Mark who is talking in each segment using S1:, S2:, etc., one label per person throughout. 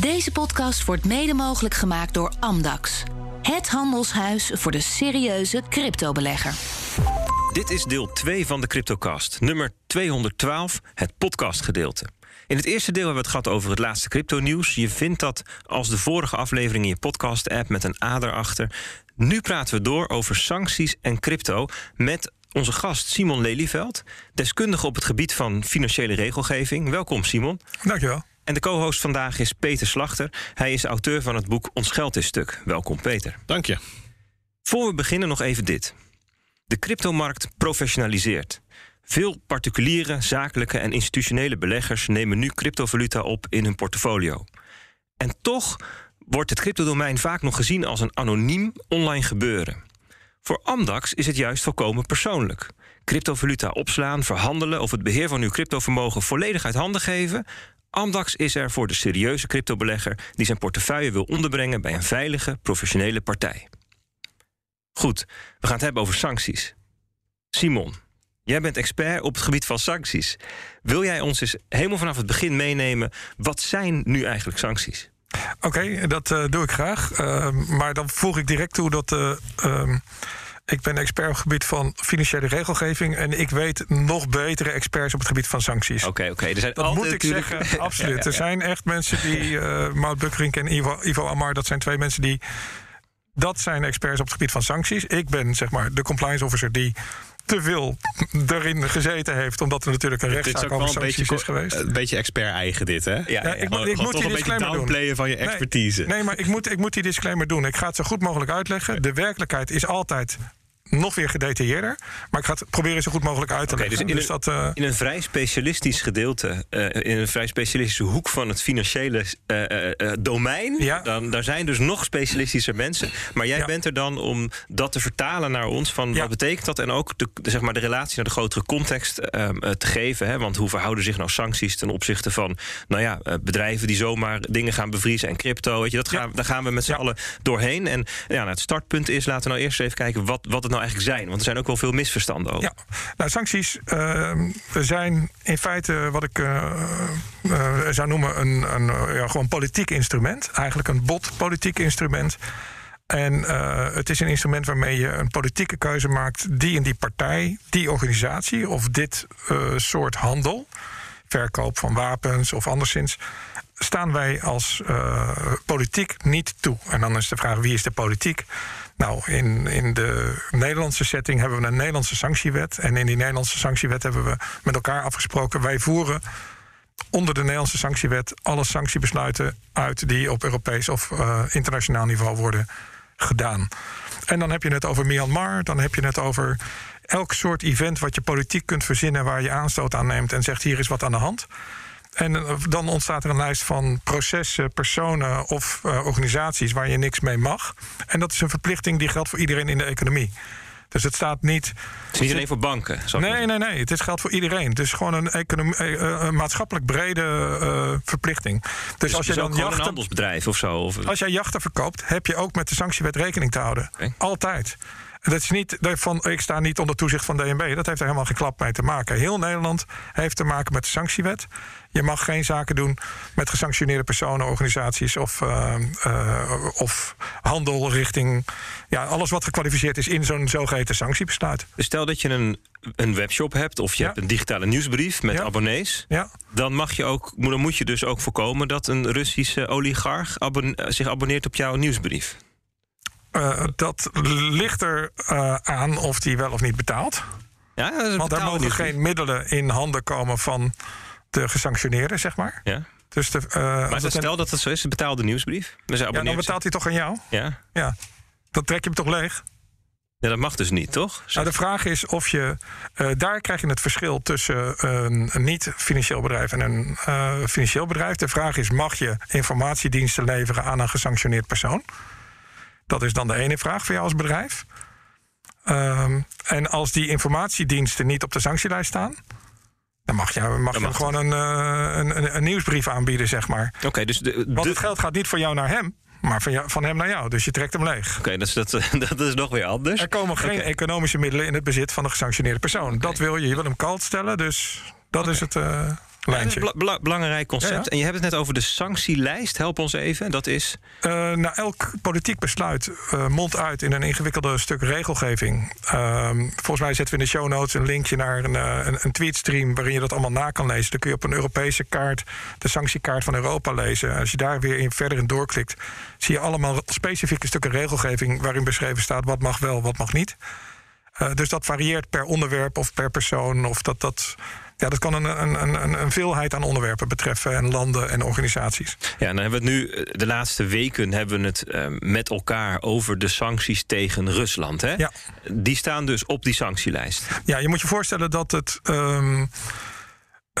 S1: Deze podcast wordt mede mogelijk gemaakt door Amdax. Het handelshuis voor de serieuze cryptobelegger.
S2: Dit is deel 2 van de CryptoCast, nummer 212, het podcastgedeelte. In het eerste deel hebben we het gehad over het laatste crypto-nieuws. Je vindt dat als de vorige aflevering in je podcast-app met een ader achter. Nu praten we door over sancties en crypto met onze gast Simon Lelyveld, deskundige op het gebied van financiële regelgeving. Welkom, Simon.
S3: Dankjewel.
S2: En de co-host vandaag is Peter Slachter. Hij is auteur van het boek Ons Geld is Stuk. Welkom, Peter.
S4: Dank je.
S2: Voor we beginnen nog even dit. De cryptomarkt professionaliseert. Veel particuliere, zakelijke en institutionele beleggers nemen nu cryptovaluta op in hun portfolio. En toch wordt het cryptodomein vaak nog gezien als een anoniem online gebeuren. Voor Amdax is het juist volkomen persoonlijk. Cryptovaluta opslaan, verhandelen of het beheer van uw cryptovermogen volledig uit handen geven. Amdax is er voor de serieuze cryptobelegger die zijn portefeuille wil onderbrengen bij een veilige, professionele partij. Goed, we gaan het hebben over sancties. Simon, jij bent expert op het gebied van sancties. Wil jij ons eens helemaal vanaf het begin meenemen? Wat zijn nu eigenlijk sancties?
S3: Oké, dat uh, doe ik graag. Uh, maar dan voeg ik direct toe dat. Uh, ik ben expert op het gebied van financiële regelgeving. En ik weet nog betere experts op het gebied van sancties.
S2: Oké, oké. Okay,
S3: dat moet ik zeggen, absoluut. ja, ja, ja. Er zijn echt mensen die. Uh, Maud en Ivo, Ivo Amar, dat zijn twee mensen die. Dat zijn experts op het gebied van sancties. Ik ben zeg maar de compliance officer die te veel erin gezeten heeft. Omdat er natuurlijk een rechtszaak over sancties
S4: beetje,
S3: is geweest.
S4: Een beetje expert-eigen dit, hè? Ja,
S3: ja, ja. ik, moet, ik moet die disclaimer doen.
S4: van je expertise.
S3: Nee, nee, maar ik moet, ik moet die disclaimer doen. Ik ga het zo goed mogelijk uitleggen. De werkelijkheid is altijd nog weer gedetailleerder. Maar ik ga het proberen zo goed mogelijk uit te
S2: okay,
S3: leggen.
S2: Dus, in,
S3: dus dat, uh,
S2: in een vrij specialistisch gedeelte, uh, in een vrij specialistische hoek van het financiële uh, domein,
S3: ja.
S2: dan daar zijn dus nog specialistischer mensen. Maar jij
S3: Ja.
S2: bent er dan om dat te vertalen naar ons van
S3: Ja.
S2: wat betekent dat en ook de, de, zeg maar, de relatie naar de grotere context ehm, eh, te geven. Hè? Want hoe verhouden zich nou sancties ten opzichte van nou ja, eh, bedrijven die zomaar dingen gaan bevriezen en crypto? Weet je, dat gaan, daar gaan we met z'n allen doorheen. En ja, nou, het startpunt is, laten we nou eerst even kijken wat, wat het nou eigenlijk zijn. Want er zijn ook wel veel misverstanden over.
S3: Ja, nou, sancties uh, zijn in feite wat ik uh, uh, zou noemen een, een ja, gewoon politiek instrument. Eigenlijk een bot politiek instrument. En het is een instrument waarmee je een politieke keuze maakt... die in die partij, die organisatie of dit soort handel... verkoop van wapens of anderszins... staan wij als politiek niet toe. En dan is de vraag, wie is de politiek? Nou, in, in de Nederlandse setting hebben we een Nederlandse sanctiewet. En in die Nederlandse sanctiewet hebben we met elkaar afgesproken... wij voeren onder de Nederlandse sanctiewet alle sanctiebesluiten uit... die op Europees of uh, internationaal niveau worden gedaan. En dan heb je het over Myanmar, dan heb je het over elk soort event... wat je politiek kunt verzinnen waar je aanstoot aan neemt... en zegt hier is wat aan de hand... En uh, dan ontstaat er een lijst van processen, personen of uh, organisaties waar je niks mee mag. En dat is een verplichting die geldt voor iedereen in de economie. Dus het staat niet.
S2: Het is niet alleen voor banken.
S3: Nee, nee, nee. Het is geldt voor iedereen. Het is gewoon een, economie, uh, een maatschappelijk brede verplichting. Dus,
S2: dus
S3: als je dan
S2: jachten, een handelsbedrijf of zo. Of...
S3: Als jij jachten verkoopt, heb je ook met de sanctiewet rekening te houden. Okay. Altijd. Dat is niet van, ik sta niet onder toezicht van DNB. Dat heeft er helemaal geen klap mee te maken. Heel Nederland heeft te maken met de sanctiewet. Je mag geen zaken doen met gesanctioneerde personen, organisaties of, uh, uh, of handel richting ja, alles wat gekwalificeerd is in zo'n zogeheten sanctiebesluit.
S2: Dus stel dat je een, een webshop hebt of je
S3: Ja.
S2: hebt een digitale nieuwsbrief met
S3: Ja.
S2: abonnees.
S3: Ja,
S2: Dan, mag je ook, dan moet je dus ook voorkomen dat een Russische oligarch zich abonneert op jouw nieuwsbrief.
S3: Uh, dat ligt er uh, aan of die wel of niet betaalt.
S2: Ja, dat
S3: Want er
S2: betaalde
S3: mogen geen middelen in handen komen van de gesanctioneerde, zeg maar.
S2: Ja.
S3: Dus de, uh,
S2: Maar
S3: een-
S2: stel dat het zo is, een betaalde nieuwsbrief. Dus
S3: ja, dan betaalt hij toch aan jou?
S2: Ja.
S3: Ja. Dan trek je hem toch leeg?
S2: ja, dat mag dus niet, toch?
S3: Nou, de vraag is of je. Uh, daar krijg je het verschil tussen een, een niet-financieel bedrijf en een uh, financieel bedrijf. De vraag is: mag je informatiediensten leveren aan een gesanctioneerd persoon? Dat is dan de ene vraag voor jou als bedrijf. Um, en als die informatiediensten niet op de sanctielijst staan. Dan mag je, mag je
S2: mag
S3: gewoon een, uh, een, een, nieuwsbrief aanbieden, zeg maar.
S2: Oké, okay, dus de,
S3: Want het geld gaat niet van jou naar hem, maar van, jou, van hem naar jou. Dus je trekt hem leeg.
S2: Oké, dat, is, dat, dat is nog weer anders.
S3: Er komen geen economische middelen in het bezit van de gesanctioneerde persoon. Dat wil je. Je wil hem kalt stellen, dus dat is het. Uh,
S2: Dat is een bela- bela- belangrijk concept.
S3: Ja, ja.
S2: En je hebt het net over de sanctielijst. Help ons even. Dat is.
S3: Eh, nou, elk politiek besluit eh mondt uit in een ingewikkelde stuk regelgeving. Ehm, volgens mij zetten we in de show notes een linkje naar een, eh, een, een tweetstream waarin je dat allemaal na kan lezen. Dan kun je op een Europese kaart de sanctiekaart van Europa lezen. Als je daar weer in, verder in doorklikt, zie je allemaal specifieke stukken regelgeving waarin beschreven staat wat mag wel, wat mag niet. Dus dat varieert per onderwerp of per persoon. Of dat, dat, ja, dat kan een, een, een, een veelheid aan onderwerpen betreffen en landen en organisaties.
S2: Ja, dan hebben we het nu. eh, De laatste weken hebben we het eh, met elkaar over de sancties tegen Rusland. Hè?
S3: Ja.
S2: Die staan dus op die sanctielijst.
S3: Ja, je moet je voorstellen dat het. ehm,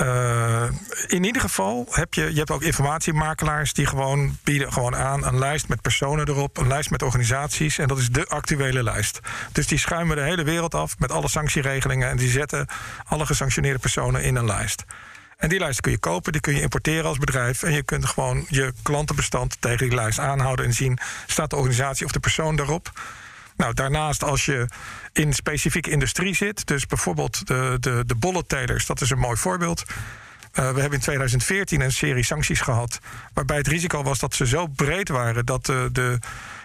S3: eh, in ieder geval heb je, je hebt ook informatiemakelaars die gewoon bieden gewoon aan een lijst met personen erop, een lijst met organisaties. En dat is de actuele lijst. Dus die schuimen de hele wereld af met alle sanctieregelingen. En die zetten alle gesanctioneerde personen in een lijst. En die lijst kun je kopen, die kun je importeren als bedrijf. En je kunt gewoon je klantenbestand tegen die lijst aanhouden en zien: staat de organisatie of de persoon daarop. Nou, daarnaast als je in specifieke industrie zit, dus bijvoorbeeld de, de, de dat is een mooi voorbeeld. Eh, we hebben in 2014 een serie sancties gehad, waarbij het risico was dat ze zo breed waren dat de, de,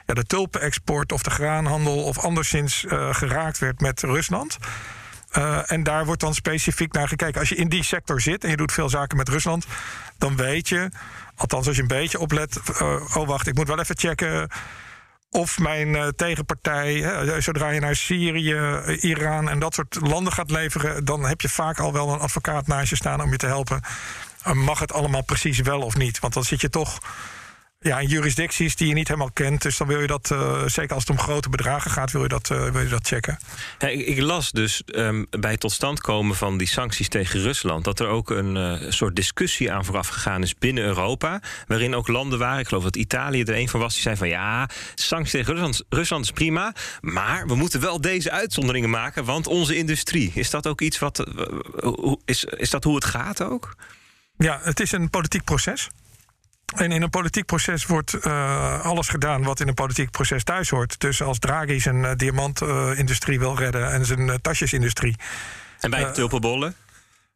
S3: ja, de tulpenexport of de graanhandel of anderszins eh, geraakt werd met Rusland. Eh, en daar wordt dan specifiek naar gekeken. Als je in die sector zit en je doet veel zaken met Rusland, dan weet je, althans als je een beetje oplet, eh, oh wacht, ik moet wel even checken of mijn eh, tegenpartij, hè, zodra je naar Syrië, eh, Iran en dat soort landen gaat leveren, dan heb je vaak al wel een advocaat naast je staan om je te helpen. Eh, mag het allemaal precies wel of niet? Want dan zit je toch ja, in jurisdicties die je niet helemaal kent. Dus dan wil je dat, eh, zeker als het om grote bedragen gaat, wil je dat, eh, wil je dat checken.
S2: Ja, ik, ik las dus ehm, bij het tot stand komen van die sancties tegen Rusland... dat er ook een eh, soort discussie aan vooraf gegaan is binnen Europa... waarin ook landen waren, ik geloof dat Italië er een van was... die zei van ja, sancties tegen Rusland, Rusland is prima... maar we moeten wel deze uitzonderingen maken, want onze industrie... is dat ook iets wat... is, is dat hoe het gaat ook?
S3: Ja, het is een politiek proces. En in een politiek proces wordt eh, alles gedaan wat in een politiek proces thuis hoort. Dus als Draghi zijn eh, diamantindustrie wil redden en zijn eh, tasjesindustrie.
S2: En bij de tulpenbollen?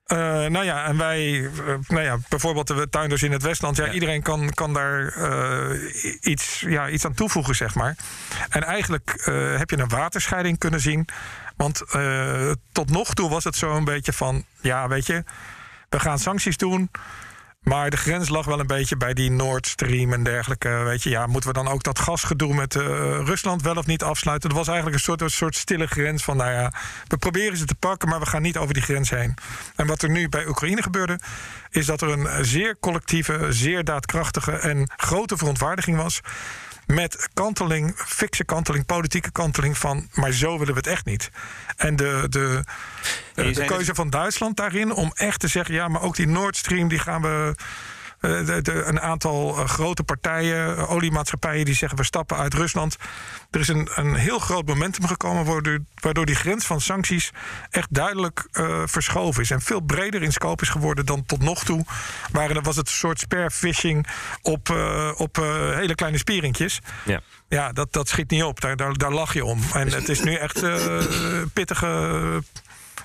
S3: Eh, nou ja, en wij, eh, nou ja, bijvoorbeeld de tuinders in het Westland, ja,
S2: Ja.
S3: iedereen kan, kan daar eh, iets, ja, iets aan toevoegen, zeg maar. En eigenlijk eh, heb je een waterscheiding kunnen zien. Want eh, tot nog toe was het zo een beetje van, ja, weet je, we gaan sancties doen. Maar de grens lag wel een beetje bij die Nord Stream en dergelijke. Weet je, ja, moeten we dan ook dat gasgedoe met eh, Rusland wel of niet afsluiten? Dat was eigenlijk een soort, een soort stille grens van, nou ja, we proberen ze te pakken, maar we gaan niet over die grens heen. En wat er nu bij Oekraïne gebeurde, is dat er een zeer collectieve, zeer daadkrachtige en grote verontwaardiging was. Met kanteling, fikse kanteling, politieke kanteling van, maar zo willen we het echt niet. En de, de,
S2: je
S3: de
S2: zei
S3: keuze van Duitsland daarin om echt te zeggen: ja, maar ook die Nord Stream, die gaan we. Eh, de, de, een aantal eh, grote partijen, eh, oliemaatschappijen, die zeggen we stappen uit Rusland. Er is een, een heel groot momentum gekomen waardoor, waardoor die grens van sancties echt duidelijk eh, verschoven is. En veel breder in scope is geworden dan tot nog toe. Waren, was het een soort spearfishing op, eh, op hele kleine spieringjes.
S2: Ja.
S3: Ja, dat, dat schiet niet op. Daar, daar, daar lach je om. En het is nu echt eh pittige,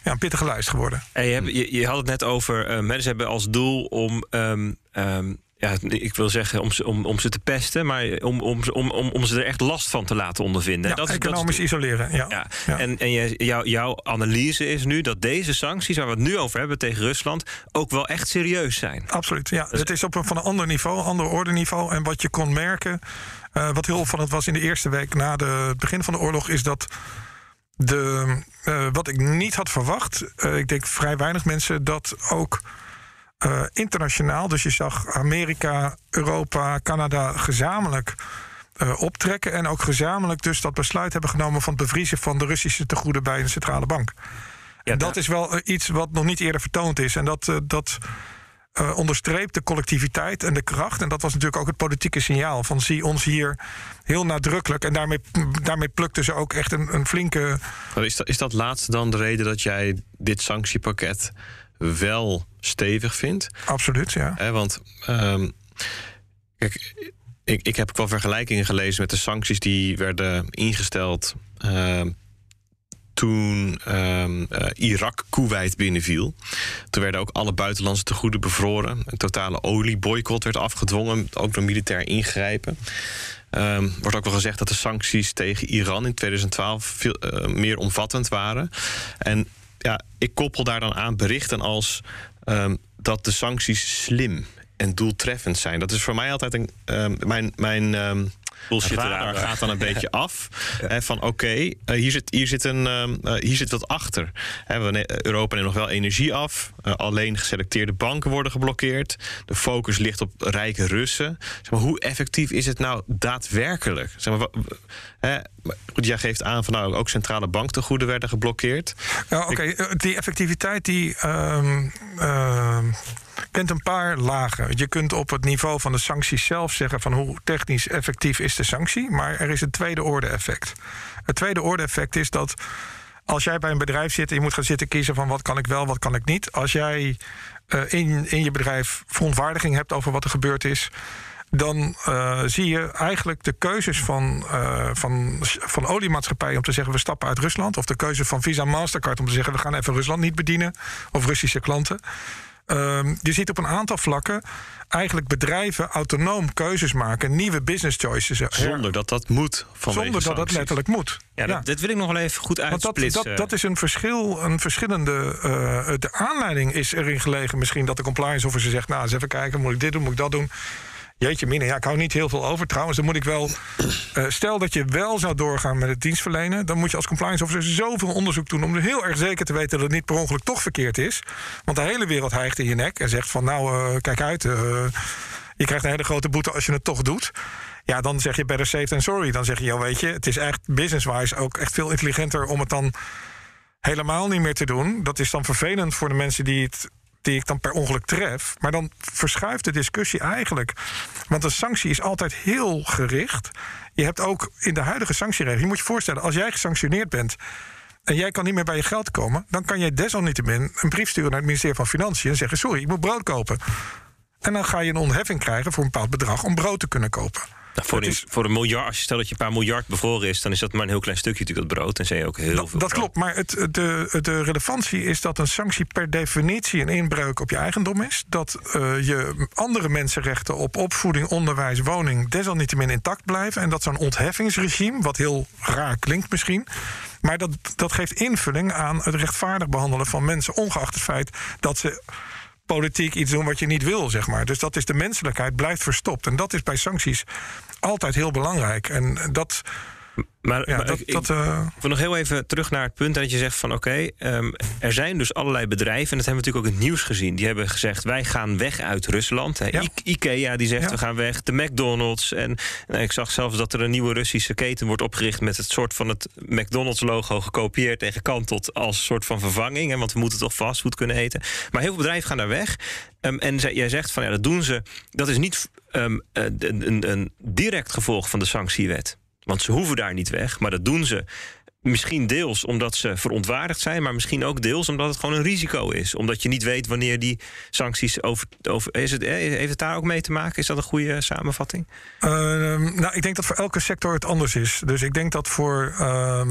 S3: ja, een pittige lijst geworden.
S2: En je, hebt- je, je had het net over, ze hebben als doel om, ehm, ehm, ja, ik wil zeggen om ze, om, om ze te pesten, maar om, om, ze- om, om, om ze er echt last van te laten ondervinden.
S3: Ja,
S2: dat is, dat is
S3: economisch isoleren. Ja.
S2: ja.
S3: Ja.
S2: En, en jou, jouw analyse is nu dat deze sancties, waar we het nu over hebben tegen Rusland, ook wel echt serieus zijn.
S3: Absoluut, ja. Het is op een, van een ander niveau, een ander ordeniveau. En wat je kon merken, eh, wat heel opvallend was in de eerste week na de, het begin van de oorlog, is dat de, eh, wat ik niet had verwacht, eh, ik denk vrij weinig mensen, dat ook eh, internationaal, dus je zag Amerika, Europa, Canada gezamenlijk eh, optrekken. En ook gezamenlijk dus dat besluit hebben genomen van het bevriezen van de Russische tegoeden bij een centrale bank.
S2: Ja,
S3: En dat is wel eh, iets wat nog niet eerder vertoond is. En dat, dat onderstreept de collectiviteit en de kracht. En dat was natuurlijk ook het politieke signaal van zie ons hier heel nadrukkelijk. En daarmee, daarmee plukten ze ook echt een, een flinke.
S4: Is dat, is dat laatste dan de reden dat jij dit sanctiepakket wel stevig vindt?
S3: Absoluut, ja.
S4: Hè, want ehm, kijk, ik, ik heb ook wel vergelijkingen gelezen met de sancties die werden ingesteld ehm, toen toen um, uh, Irak Kuwait binnenviel. Toen werden ook alle buitenlandse tegoeden bevroren. Een totale olieboycott werd afgedwongen, ook door militair ingrijpen. Um, wordt ook wel gezegd dat de sancties tegen Iran in 2012 veel uh, meer omvattend waren. En ja, ik koppel daar dan aan berichten als um, dat de sancties slim en doeltreffend zijn. Dat is voor mij altijd een, um, mijn. mijn um, Bullshit radar gaat dan een beetje af. Ja. van oké, okay, uh, hier, zit, hier, zit een, uh, hier zit wat achter. We, Europa neemt nog wel energie af. Uh, alleen geselecteerde banken worden geblokkeerd. De focus ligt op rijke Russen. Zeg maar, hoe effectief is het nou daadwerkelijk? Zeg maar, goed, jij geeft aan van nou ook centrale banktegoeden werden geblokkeerd.
S3: Ja, oké. Okay. Die effectiviteit die. Kent een paar lagen. Je kunt op het niveau van de sancties zelf zeggen van hoe technisch effectief is de sanctie, maar er is een tweede orde effect. Het tweede orde effect is dat als jij bij een bedrijf zit en je moet gaan zitten kiezen van wat kan ik wel, wat kan ik niet. Als jij uh, in, in je bedrijf verontwaardiging hebt over wat er gebeurd is, dan uh, zie je eigenlijk de keuzes van, uh, van, van oliemaatschappijen om te zeggen we stappen uit Rusland. Of de keuze van Visa Mastercard om te zeggen we gaan even Rusland niet bedienen. Of Russische klanten. Um, je ziet op een aantal vlakken eigenlijk bedrijven autonoom keuzes maken, nieuwe business choices.
S4: Zonder dat dat moet.
S3: Zonder dat
S4: sancties.
S3: dat letterlijk moet.
S2: Ja, dat, dat, wil ik nog wel even goed uitsplitsen.
S3: Dat, dat, dat is een verschil, een verschillende. Uh, de aanleiding is erin gelegen misschien dat de compliance officer zegt: Nou, eens even kijken, moet ik dit doen, moet ik dat doen. Jeetje, Mine, ja, ik hou niet heel veel over. Trouwens, dan moet ik wel. Uh, stel dat je wel zou doorgaan met het dienstverlenen. dan moet je als compliance officer zoveel onderzoek doen. om heel erg zeker te weten dat het niet per ongeluk toch verkeerd is. Want de hele wereld hijgt in je nek en zegt van. Nou, uh, kijk uit. Uh, je krijgt een hele grote boete als je het toch doet. Ja, dan zeg je better safe than sorry. Dan zeg je, ja, weet je, het is echt business-wise ook echt veel intelligenter om het dan helemaal niet meer te doen. Dat is dan vervelend voor de mensen die het die ik dan per ongeluk tref. Maar dan verschuift de discussie eigenlijk. Want een sanctie is altijd heel gericht. Je hebt ook in de huidige sanctieregeling... je moet je voorstellen, als jij gesanctioneerd bent... en jij kan niet meer bij je geld komen... dan kan jij desalniettemin een brief sturen naar het ministerie van Financiën... en zeggen, sorry, ik moet brood kopen. En dan ga je een ontheffing krijgen voor een bepaald bedrag... om brood te kunnen kopen.
S2: Nou, voor, een, is, voor een miljard, als je stelt dat je een paar miljard bevroren is, dan is dat maar een heel klein stukje natuurlijk dat brood. En zie je ook heel
S3: dat,
S2: veel.
S3: Dat klopt, maar het, de, de relevantie is dat een sanctie per definitie een inbreuk op je eigendom is. Dat uh, je andere mensenrechten op opvoeding, onderwijs, woning desalniettemin intact blijven. En dat zo'n ontheffingsregime, wat heel raar klinkt misschien. Maar dat, dat geeft invulling aan het rechtvaardig behandelen van mensen, ongeacht het feit dat ze politiek iets doen wat je niet wil, zeg maar. Dus dat is de menselijkheid blijft verstopt. En dat is bij sancties altijd heel belangrijk. En dat.
S2: Maar,
S3: ja,
S2: maar
S3: dat,
S2: ik,
S3: dat, uh...
S2: ik wil nog heel even terug naar het punt dat je zegt van oké, okay, um, er zijn dus allerlei bedrijven, en dat hebben we natuurlijk ook in het nieuws gezien, die hebben gezegd wij gaan weg uit Rusland. Ja. I Ikea die zegt ja. we gaan weg, de McDonald's. En nou, ik zag zelfs dat er een nieuwe Russische keten wordt opgericht met het soort van het McDonald's logo gekopieerd en gekanteld als soort van vervanging. Hè, want we moeten toch fastfood kunnen eten. Maar heel veel bedrijven gaan daar weg. Um, en jij zegt van ja, dat doen ze. Dat is niet um, een, een, een direct gevolg van de sanctiewet. Want ze hoeven daar niet weg, maar dat doen ze. Misschien deels omdat ze verontwaardigd zijn, maar misschien ook deels omdat het gewoon een risico is. Omdat je niet weet wanneer die sancties over. is het, heeft het daar ook mee te maken? Is dat een goede samenvatting?
S3: Uh, nou, ik denk dat voor elke sector het anders is. Dus ik denk dat voor. Uh,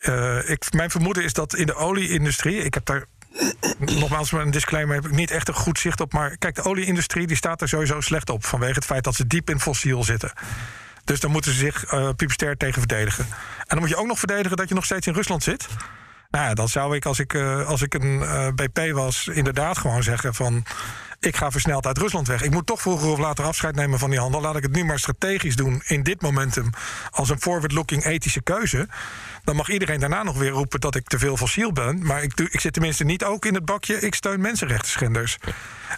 S3: uh, ik, mijn vermoeden is dat in de olieindustrie. Ik heb daar nogmaals, een disclaimer heb ik niet echt een goed zicht op. Maar kijk, de olieindustrie die staat er sowieso slecht op. Vanwege het feit dat ze diep in fossiel zitten. Dus daar moeten ze zich uh, piepster tegen verdedigen. En dan moet je ook nog verdedigen dat je nog steeds in Rusland zit. Nou ja, dan zou ik als ik, uh, als ik een uh, BP was, inderdaad gewoon zeggen van. Ik ga versneld uit Rusland weg. Ik moet toch vroeger of later afscheid nemen van die handel. Laat ik het nu maar strategisch doen in dit momentum. Als een forward-looking ethische keuze. Dan mag iedereen daarna nog weer roepen dat ik te veel fossiel ben. Maar ik, ik zit tenminste niet ook in het bakje. Ik steun mensenrechtenschenders.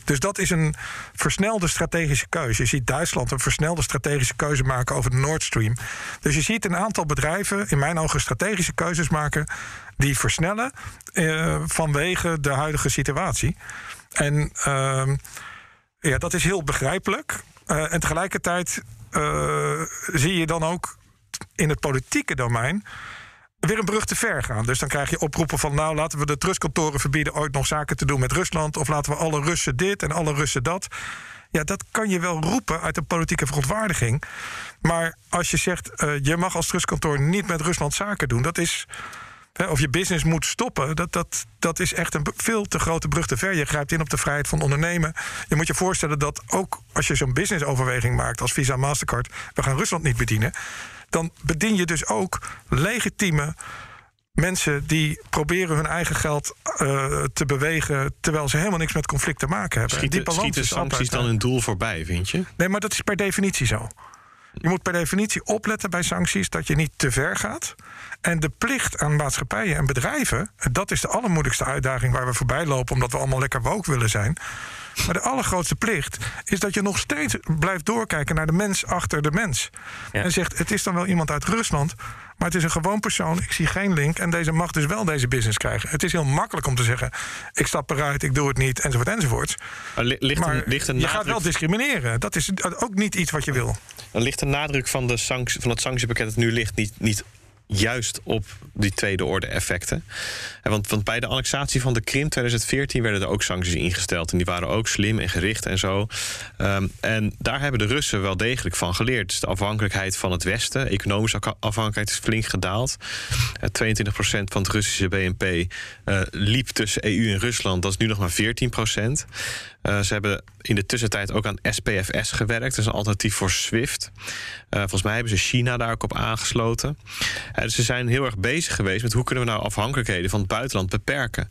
S3: Dus dat is een versnelde strategische keuze. Je ziet Duitsland een versnelde strategische keuze maken over de Nord Stream. Dus je ziet een aantal bedrijven, in mijn ogen, strategische keuzes maken. die versnellen eh, vanwege de huidige situatie. En uh, ja, dat is heel begrijpelijk. Uh, en tegelijkertijd uh, zie je dan ook in het politieke domein weer een brug te ver gaan. Dus dan krijg je oproepen van... nou, laten we de trustkantoren verbieden ooit nog zaken te doen met Rusland... of laten we alle Russen dit en alle Russen dat. Ja, dat kan je wel roepen uit een politieke verontwaardiging. Maar als je zegt, uh, je mag als trustkantoor niet met Rusland zaken doen, dat is. Of je business moet stoppen, dat, dat, dat is echt een veel te grote brug te ver. Je grijpt in op de vrijheid van ondernemen. Je moet je voorstellen dat ook als je zo'n businessoverweging maakt als Visa Mastercard, we gaan Rusland niet bedienen, dan bedien je dus ook legitieme mensen die proberen hun eigen geld uh, te bewegen... terwijl ze helemaal niks met conflict te maken hebben.
S4: Schieten, die schieten sancties dan hun doel voorbij, vind je?
S3: Nee, maar dat is per definitie zo. Je moet per definitie opletten bij sancties dat je niet te ver gaat. En de plicht aan maatschappijen en bedrijven, dat is de allermoeilijkste uitdaging waar we voorbij lopen, omdat we allemaal lekker woke willen zijn. Maar de allergrootste plicht is dat je nog steeds blijft doorkijken naar de mens achter de mens. En zegt: het is dan wel iemand uit Rusland, maar het is een gewoon persoon. Ik zie geen link en deze mag dus wel deze business krijgen. Het is heel makkelijk om te zeggen: ik stap eruit, ik doe het niet, enzovoort, enzovoort. Maar, ligt maar ligt een je gaat wel discrimineren. Dat is ook niet iets wat je wil.
S4: Dan ligt de nadruk van, de sanctie, van het sanctiepakket dat nu ligt niet, niet juist op die tweede orde effecten. Want, want bij de annexatie van de Krim 2014 werden er ook sancties ingesteld. En die waren ook slim en gericht en zo. Um, en daar hebben de Russen wel degelijk van geleerd. Dus de afhankelijkheid van het Westen, economische afhankelijkheid is flink gedaald. Uh, 22% van het Russische BNP uh, liep tussen EU en Rusland. Dat is nu nog maar 14%. Uh, ze hebben in de tussentijd ook aan SPFS gewerkt. Dat is een alternatief voor SWIFT. Uh, volgens mij hebben ze China daar ook op aangesloten. Uh, dus ze zijn heel erg bezig geweest met hoe kunnen we nou afhankelijkheden van het buitenland beperken.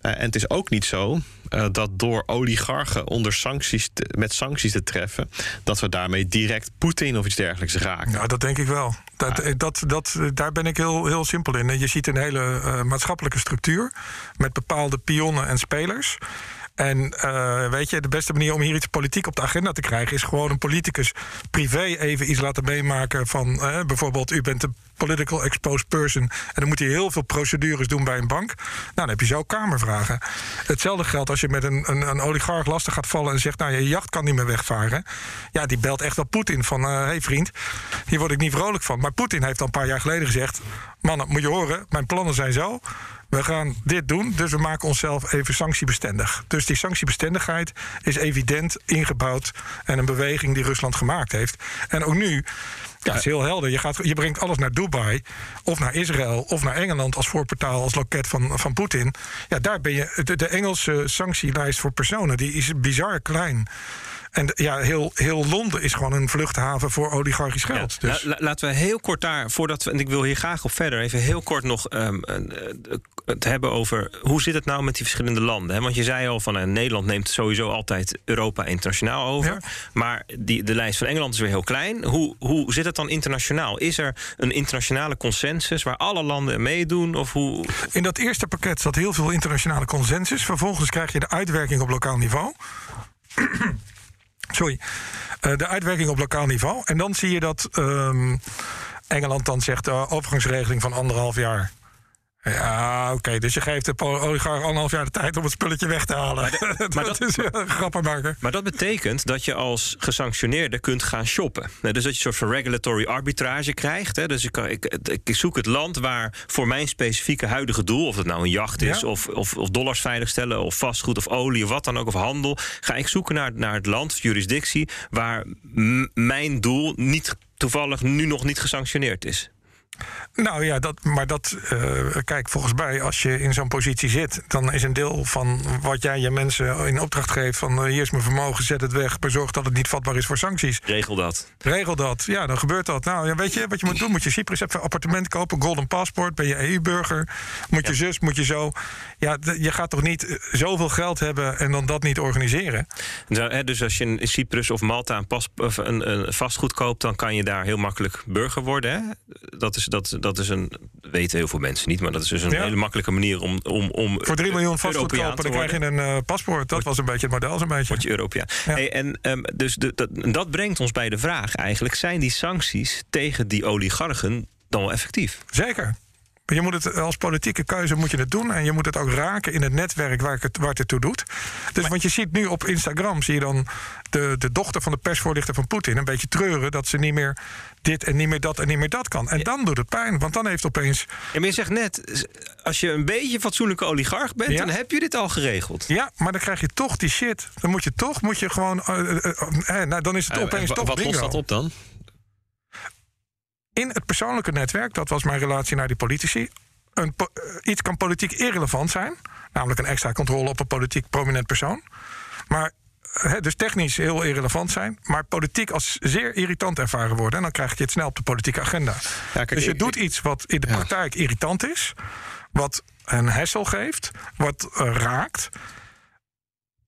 S4: en het is ook niet zo dat door oligarchen onder sancties met sancties te treffen, dat we daarmee direct Poetin of iets dergelijks raken.
S3: Ja, dat denk ik wel. Dat, dat, dat, daar ben ik heel, heel simpel in. Je ziet een hele maatschappelijke structuur met bepaalde pionnen en spelers. En uh, weet je, de beste manier om hier iets politiek op de agenda te krijgen... is gewoon een politicus privé even iets laten meemaken van... Uh, bijvoorbeeld, u bent een political exposed person... en dan moet hij heel veel procedures doen bij een bank. Nou, dan heb je zo kamervragen. Hetzelfde geldt als je met een, een, een oligarch lastig gaat vallen... en zegt, nou, je jacht kan niet meer wegvaren. Ja, die belt echt wel Poetin van... hé uh, hey vriend, hier word ik niet vrolijk van. Maar Poetin heeft al een paar jaar geleden gezegd... mannen, moet je horen, mijn plannen zijn zo we gaan dit doen, dus we maken onszelf even sanctiebestendig. Dus die sanctiebestendigheid is evident ingebouwd en een beweging die Rusland gemaakt heeft. En ook nu. Ja, het is heel helder. Je, gaat, je brengt alles naar Dubai of naar Israël of naar Engeland als voorportaal, als loket van, van Poetin. Ja, daar ben je. De, de Engelse sanctielijst voor personen die is bizar klein. En ja, heel, heel Londen is gewoon een vluchthaven voor oligarchisch geld. dus.
S2: laten we heel kort daar, voordat we, en ik wil hier graag op verder, even heel kort nog um, het hebben over hoe zit het nou met die verschillende landen. Hè? Want je zei al van uh, Nederland neemt sowieso altijd Europa internationaal over. Maar die, de lijst van Engeland is weer heel klein. Hoe, hoe zit het dan internationaal? Is er een internationale consensus waar alle landen meedoen? Of hoe...
S3: In dat eerste pakket zat heel veel internationale consensus. Vervolgens krijg je de uitwerking op lokaal niveau. Sorry. Uh, de uitwerking op lokaal niveau. En dan zie je dat um, Engeland dan zegt... Uh, overgangsregeling van anderhalf jaar. Ja, oké. Dus je geeft de oligarch anderhalf jaar de tijd om het spulletje weg te halen. Maar, maar dat, is een grappenmaker.
S2: Maar dat betekent dat je als gesanctioneerde kunt gaan shoppen. Dus dat je een soort van regulatory arbitrage krijgt. Hè. Dus ik, ik, ik, zoek het land waar voor mijn specifieke huidige doel... of het nou een jacht is, of, of, of, dollars veiligstellen... of vastgoed of olie of wat dan ook, of handel... ga ik zoeken naar, naar het land, jurisdictie... waar mijn doel niet toevallig nu nog niet gesanctioneerd is.
S3: Nou ja, dat, maar dat, uh, kijk, volgens mij, als je in zo'n positie zit, dan is een deel van wat jij je mensen in opdracht geeft: van uh, hier is mijn vermogen, zet het weg, maar zorg dat het niet vatbaar is voor sancties.
S2: Regel dat.
S3: Regel dat, ja, dan gebeurt dat. Nou, ja, weet je wat je moet doen? Moet je Cyprus even een appartement kopen, golden passport, ben je EU-burger, moet je zus, moet je zo. Ja, je gaat toch niet eh, zoveel geld hebben en dan dat niet organiseren?
S2: Dus als je in Cyprus of Malta een, pas, een, een vastgoed koopt, dan kan je daar heel makkelijk burger worden. Hè? Dat is dat, dat is een, weten heel veel mensen niet, maar dat is dus een hele makkelijke manier om. om, om
S3: Voor 3 miljoen vastgoed kopen, dan krijg je een uh, paspoort. Dat was een beetje het model, zo'n beetje.
S2: Word je Europeaan. Hey, en um, dus de, dat, dat brengt ons bij de vraag eigenlijk: zijn die sancties tegen die oligarchen dan wel effectief?
S3: Zeker. Je moet het als politieke keuze moet je het doen. En je moet het ook raken in het netwerk waar, het, waar het ertoe doet. Dus want je ziet nu op Instagram, zie je dan de, de dochter van de persvoorlichter van Poetin een beetje treuren dat ze niet meer dit en niet meer dat en niet meer dat kan. En dan doet het pijn, want dan heeft opeens.
S2: Ja, maar je zegt net, als je een beetje fatsoenlijke oligarch bent, dan heb je dit al geregeld.
S3: Ja, maar dan krijg je toch die shit. Dan moet je toch, moet je gewoon. Uh, nou, dan is het opeens toch.
S4: Wat lost dat op dan?
S3: In het persoonlijke netwerk, dat was mijn relatie naar die politici. Een, iets kan politiek irrelevant zijn, namelijk een extra controle op een politiek prominent persoon. Maar dus technisch heel irrelevant zijn, maar politiek als zeer irritant ervaren worden. En dan krijg je het snel op de politieke agenda. Ja, dus je doet iets wat in de praktijk irritant is, wat een hessel geeft, wat raakt.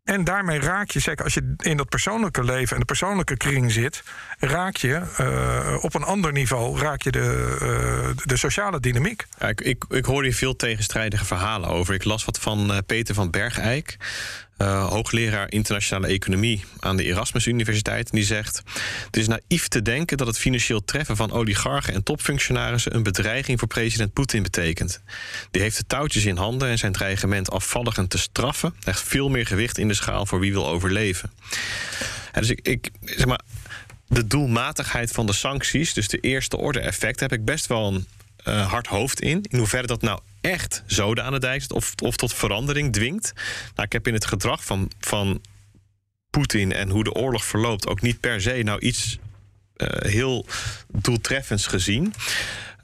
S3: En daarmee raak je, zeker als je in dat persoonlijke leven en de persoonlijke kring zit, raak je uh, op een ander niveau raak je de, uh, de sociale dynamiek.
S4: Ik, ik, ik hoor hier veel tegenstrijdige verhalen over. Ik las wat van uh, Peter van Bergijk. Uh, hoogleraar internationale economie aan de Erasmus Universiteit. En die zegt: Het is naïef te denken dat het financieel treffen van oligarchen en topfunctionarissen een bedreiging voor president Poetin betekent. Die heeft de touwtjes in handen en zijn dreigement afvalligend te straffen legt veel meer gewicht in de schaal voor wie wil overleven. En dus ik, ik zeg maar. De doelmatigheid van de sancties, dus de eerste orde effect, heb ik best wel een uh, hard hoofd in. In hoeverre dat nou echt zoden aan de dijk of, of tot verandering dwingt. Nou, ik heb in het gedrag van, van Poetin en hoe de oorlog verloopt ook niet per se nou iets uh, heel doeltreffends gezien.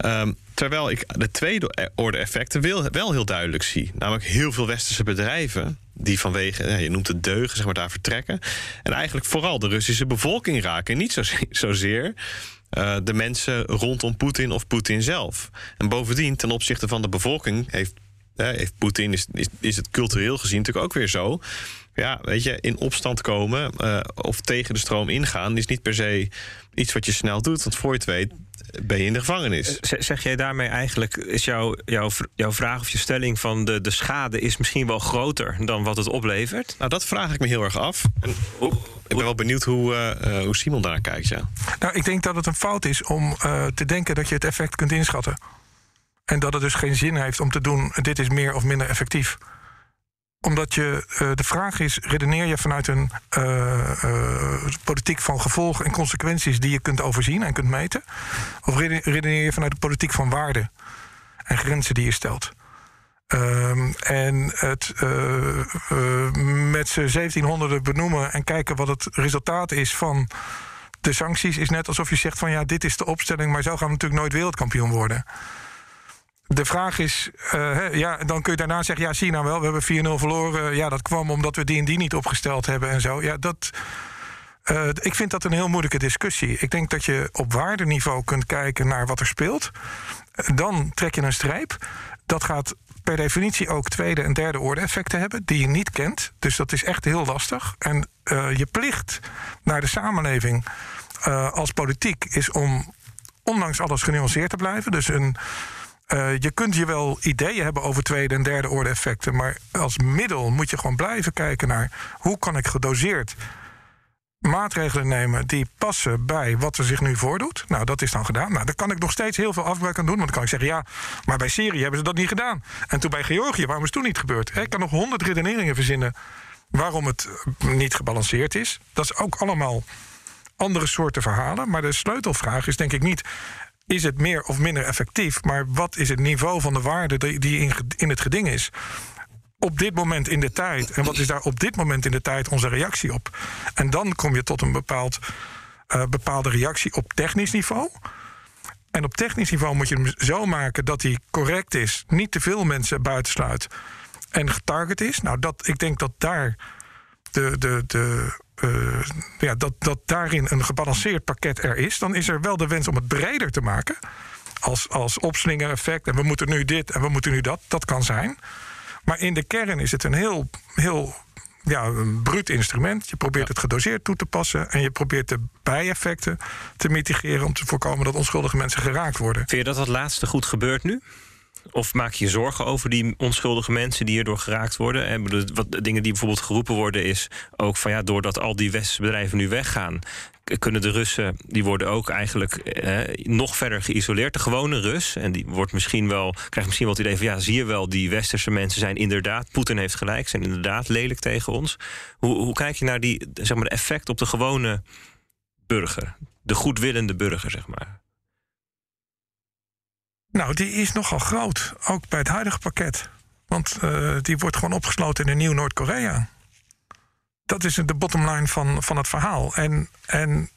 S4: Um, terwijl ik de tweede orde effecten wel, wel heel duidelijk zie. Namelijk heel veel westerse bedrijven die vanwege, je noemt het deugen, zeg maar, daar vertrekken. En eigenlijk vooral de Russische bevolking raken. niet zo, zozeer uh, de mensen rondom Poetin of Poetin zelf. En bovendien, ten opzichte van de bevolking, heeft, uh, heeft Poetin, is, is, is het cultureel gezien natuurlijk ook weer zo. Ja, weet je, in opstand komen uh, of tegen de stroom ingaan is niet per se iets wat je snel doet. Want voor je het weet ben je in de gevangenis.
S2: Zeg jij daarmee eigenlijk, is jouw, jouw, jouw vraag of je stelling van de, de schade is misschien wel groter dan wat het oplevert?
S4: Nou, dat vraag ik me heel erg af. En, ik ben wel benieuwd hoe, uh, hoe Simon daar kijkt. Ja.
S3: Nou, ik denk dat het een fout is om uh, te denken dat je het effect kunt inschatten. En dat het dus geen zin heeft om te doen, dit is meer of minder effectief omdat je, uh, de vraag is, redeneer je vanuit een uh, uh, politiek van gevolgen en consequenties die je kunt overzien en kunt meten? Of redeneer je vanuit de politiek van waarden en grenzen die je stelt? Um, en het met z'n 1700 benoemen en kijken wat het resultaat is van de sancties, is net alsof je zegt van ja, dit is de opstelling, maar zo gaan we natuurlijk nooit wereldkampioen worden de vraag is, uh, ja, dan kun je daarna zeggen: ja, zie nou wel, we hebben 4-0 verloren. Ja, dat kwam omdat we die en die niet opgesteld hebben en zo. Ja, dat. Uh, ik vind dat een heel moeilijke discussie. Ik denk dat je op waardeniveau kunt kijken naar wat er speelt. Dan trek je een streep. Dat gaat per definitie ook tweede en derde orde effecten hebben, die je niet kent. Dus dat is echt heel lastig. En uh, je plicht naar de samenleving als politiek is om ondanks alles genuanceerd te blijven. Dus een uh, je kunt je wel ideeën hebben over tweede en derde orde effecten, maar als middel moet je gewoon blijven kijken naar hoe kan ik gedoseerd maatregelen nemen die passen bij wat er zich nu voordoet. Nou, dat is dan gedaan. Nou, daar kan ik nog steeds heel veel afbreuk aan doen. Want dan kan ik zeggen, ja, maar bij Syrië hebben ze dat niet gedaan. En toen bij Georgië, waarom is het toen niet gebeurd? Ik kan nog honderd redeneringen verzinnen waarom het niet gebalanceerd is. Dat is ook allemaal andere soorten verhalen. Maar de sleutelvraag is denk ik niet is het meer of minder effectief, maar wat is het niveau van de waarde die in, in het geding is? op dit moment in de tijd. En wat is daar op dit moment in de tijd onze reactie op? En dan kom je tot een bepaald, uh, bepaalde reactie op technisch niveau. En op technisch niveau moet je hem zo maken dat hij correct is, niet te veel mensen buitensluit en getarget is. Nou, dat, ik denk dat daar de, de, de uh, ja, dat, dat daarin een gebalanceerd pakket er is, dan is er wel de wens om het breder te maken. Als, als opslinger-effect. En we moeten nu dit en we moeten nu dat. Dat kan zijn. Maar in de kern is het een heel, heel ja, een bruut instrument. Je probeert het gedoseerd toe te passen. En je probeert de bijeffecten te mitigeren. om te voorkomen dat onschuldige mensen geraakt worden.
S2: Vind je dat dat laatste goed gebeurt nu? Of maak je zorgen over die onschuldige mensen die hierdoor geraakt worden? En wat dingen die bijvoorbeeld geroepen worden, is ook van ja, doordat al die westerse bedrijven nu weggaan, kunnen de Russen, die worden ook eigenlijk eh, nog verder geïsoleerd. De gewone Rus, en die wordt misschien wel, krijgt misschien wel het idee van ja, zie je wel, die westerse mensen zijn inderdaad, Poetin heeft gelijk, zijn inderdaad lelijk tegen ons. Hoe, hoe kijk je naar die, zeg maar, de effect op de gewone burger, de goedwillende burger, zeg maar?
S3: Nou, die is nogal groot, ook bij het huidige pakket. Want uh, die wordt gewoon opgesloten in een nieuw Noord-Korea dat is de bottomline van, van het verhaal. En, en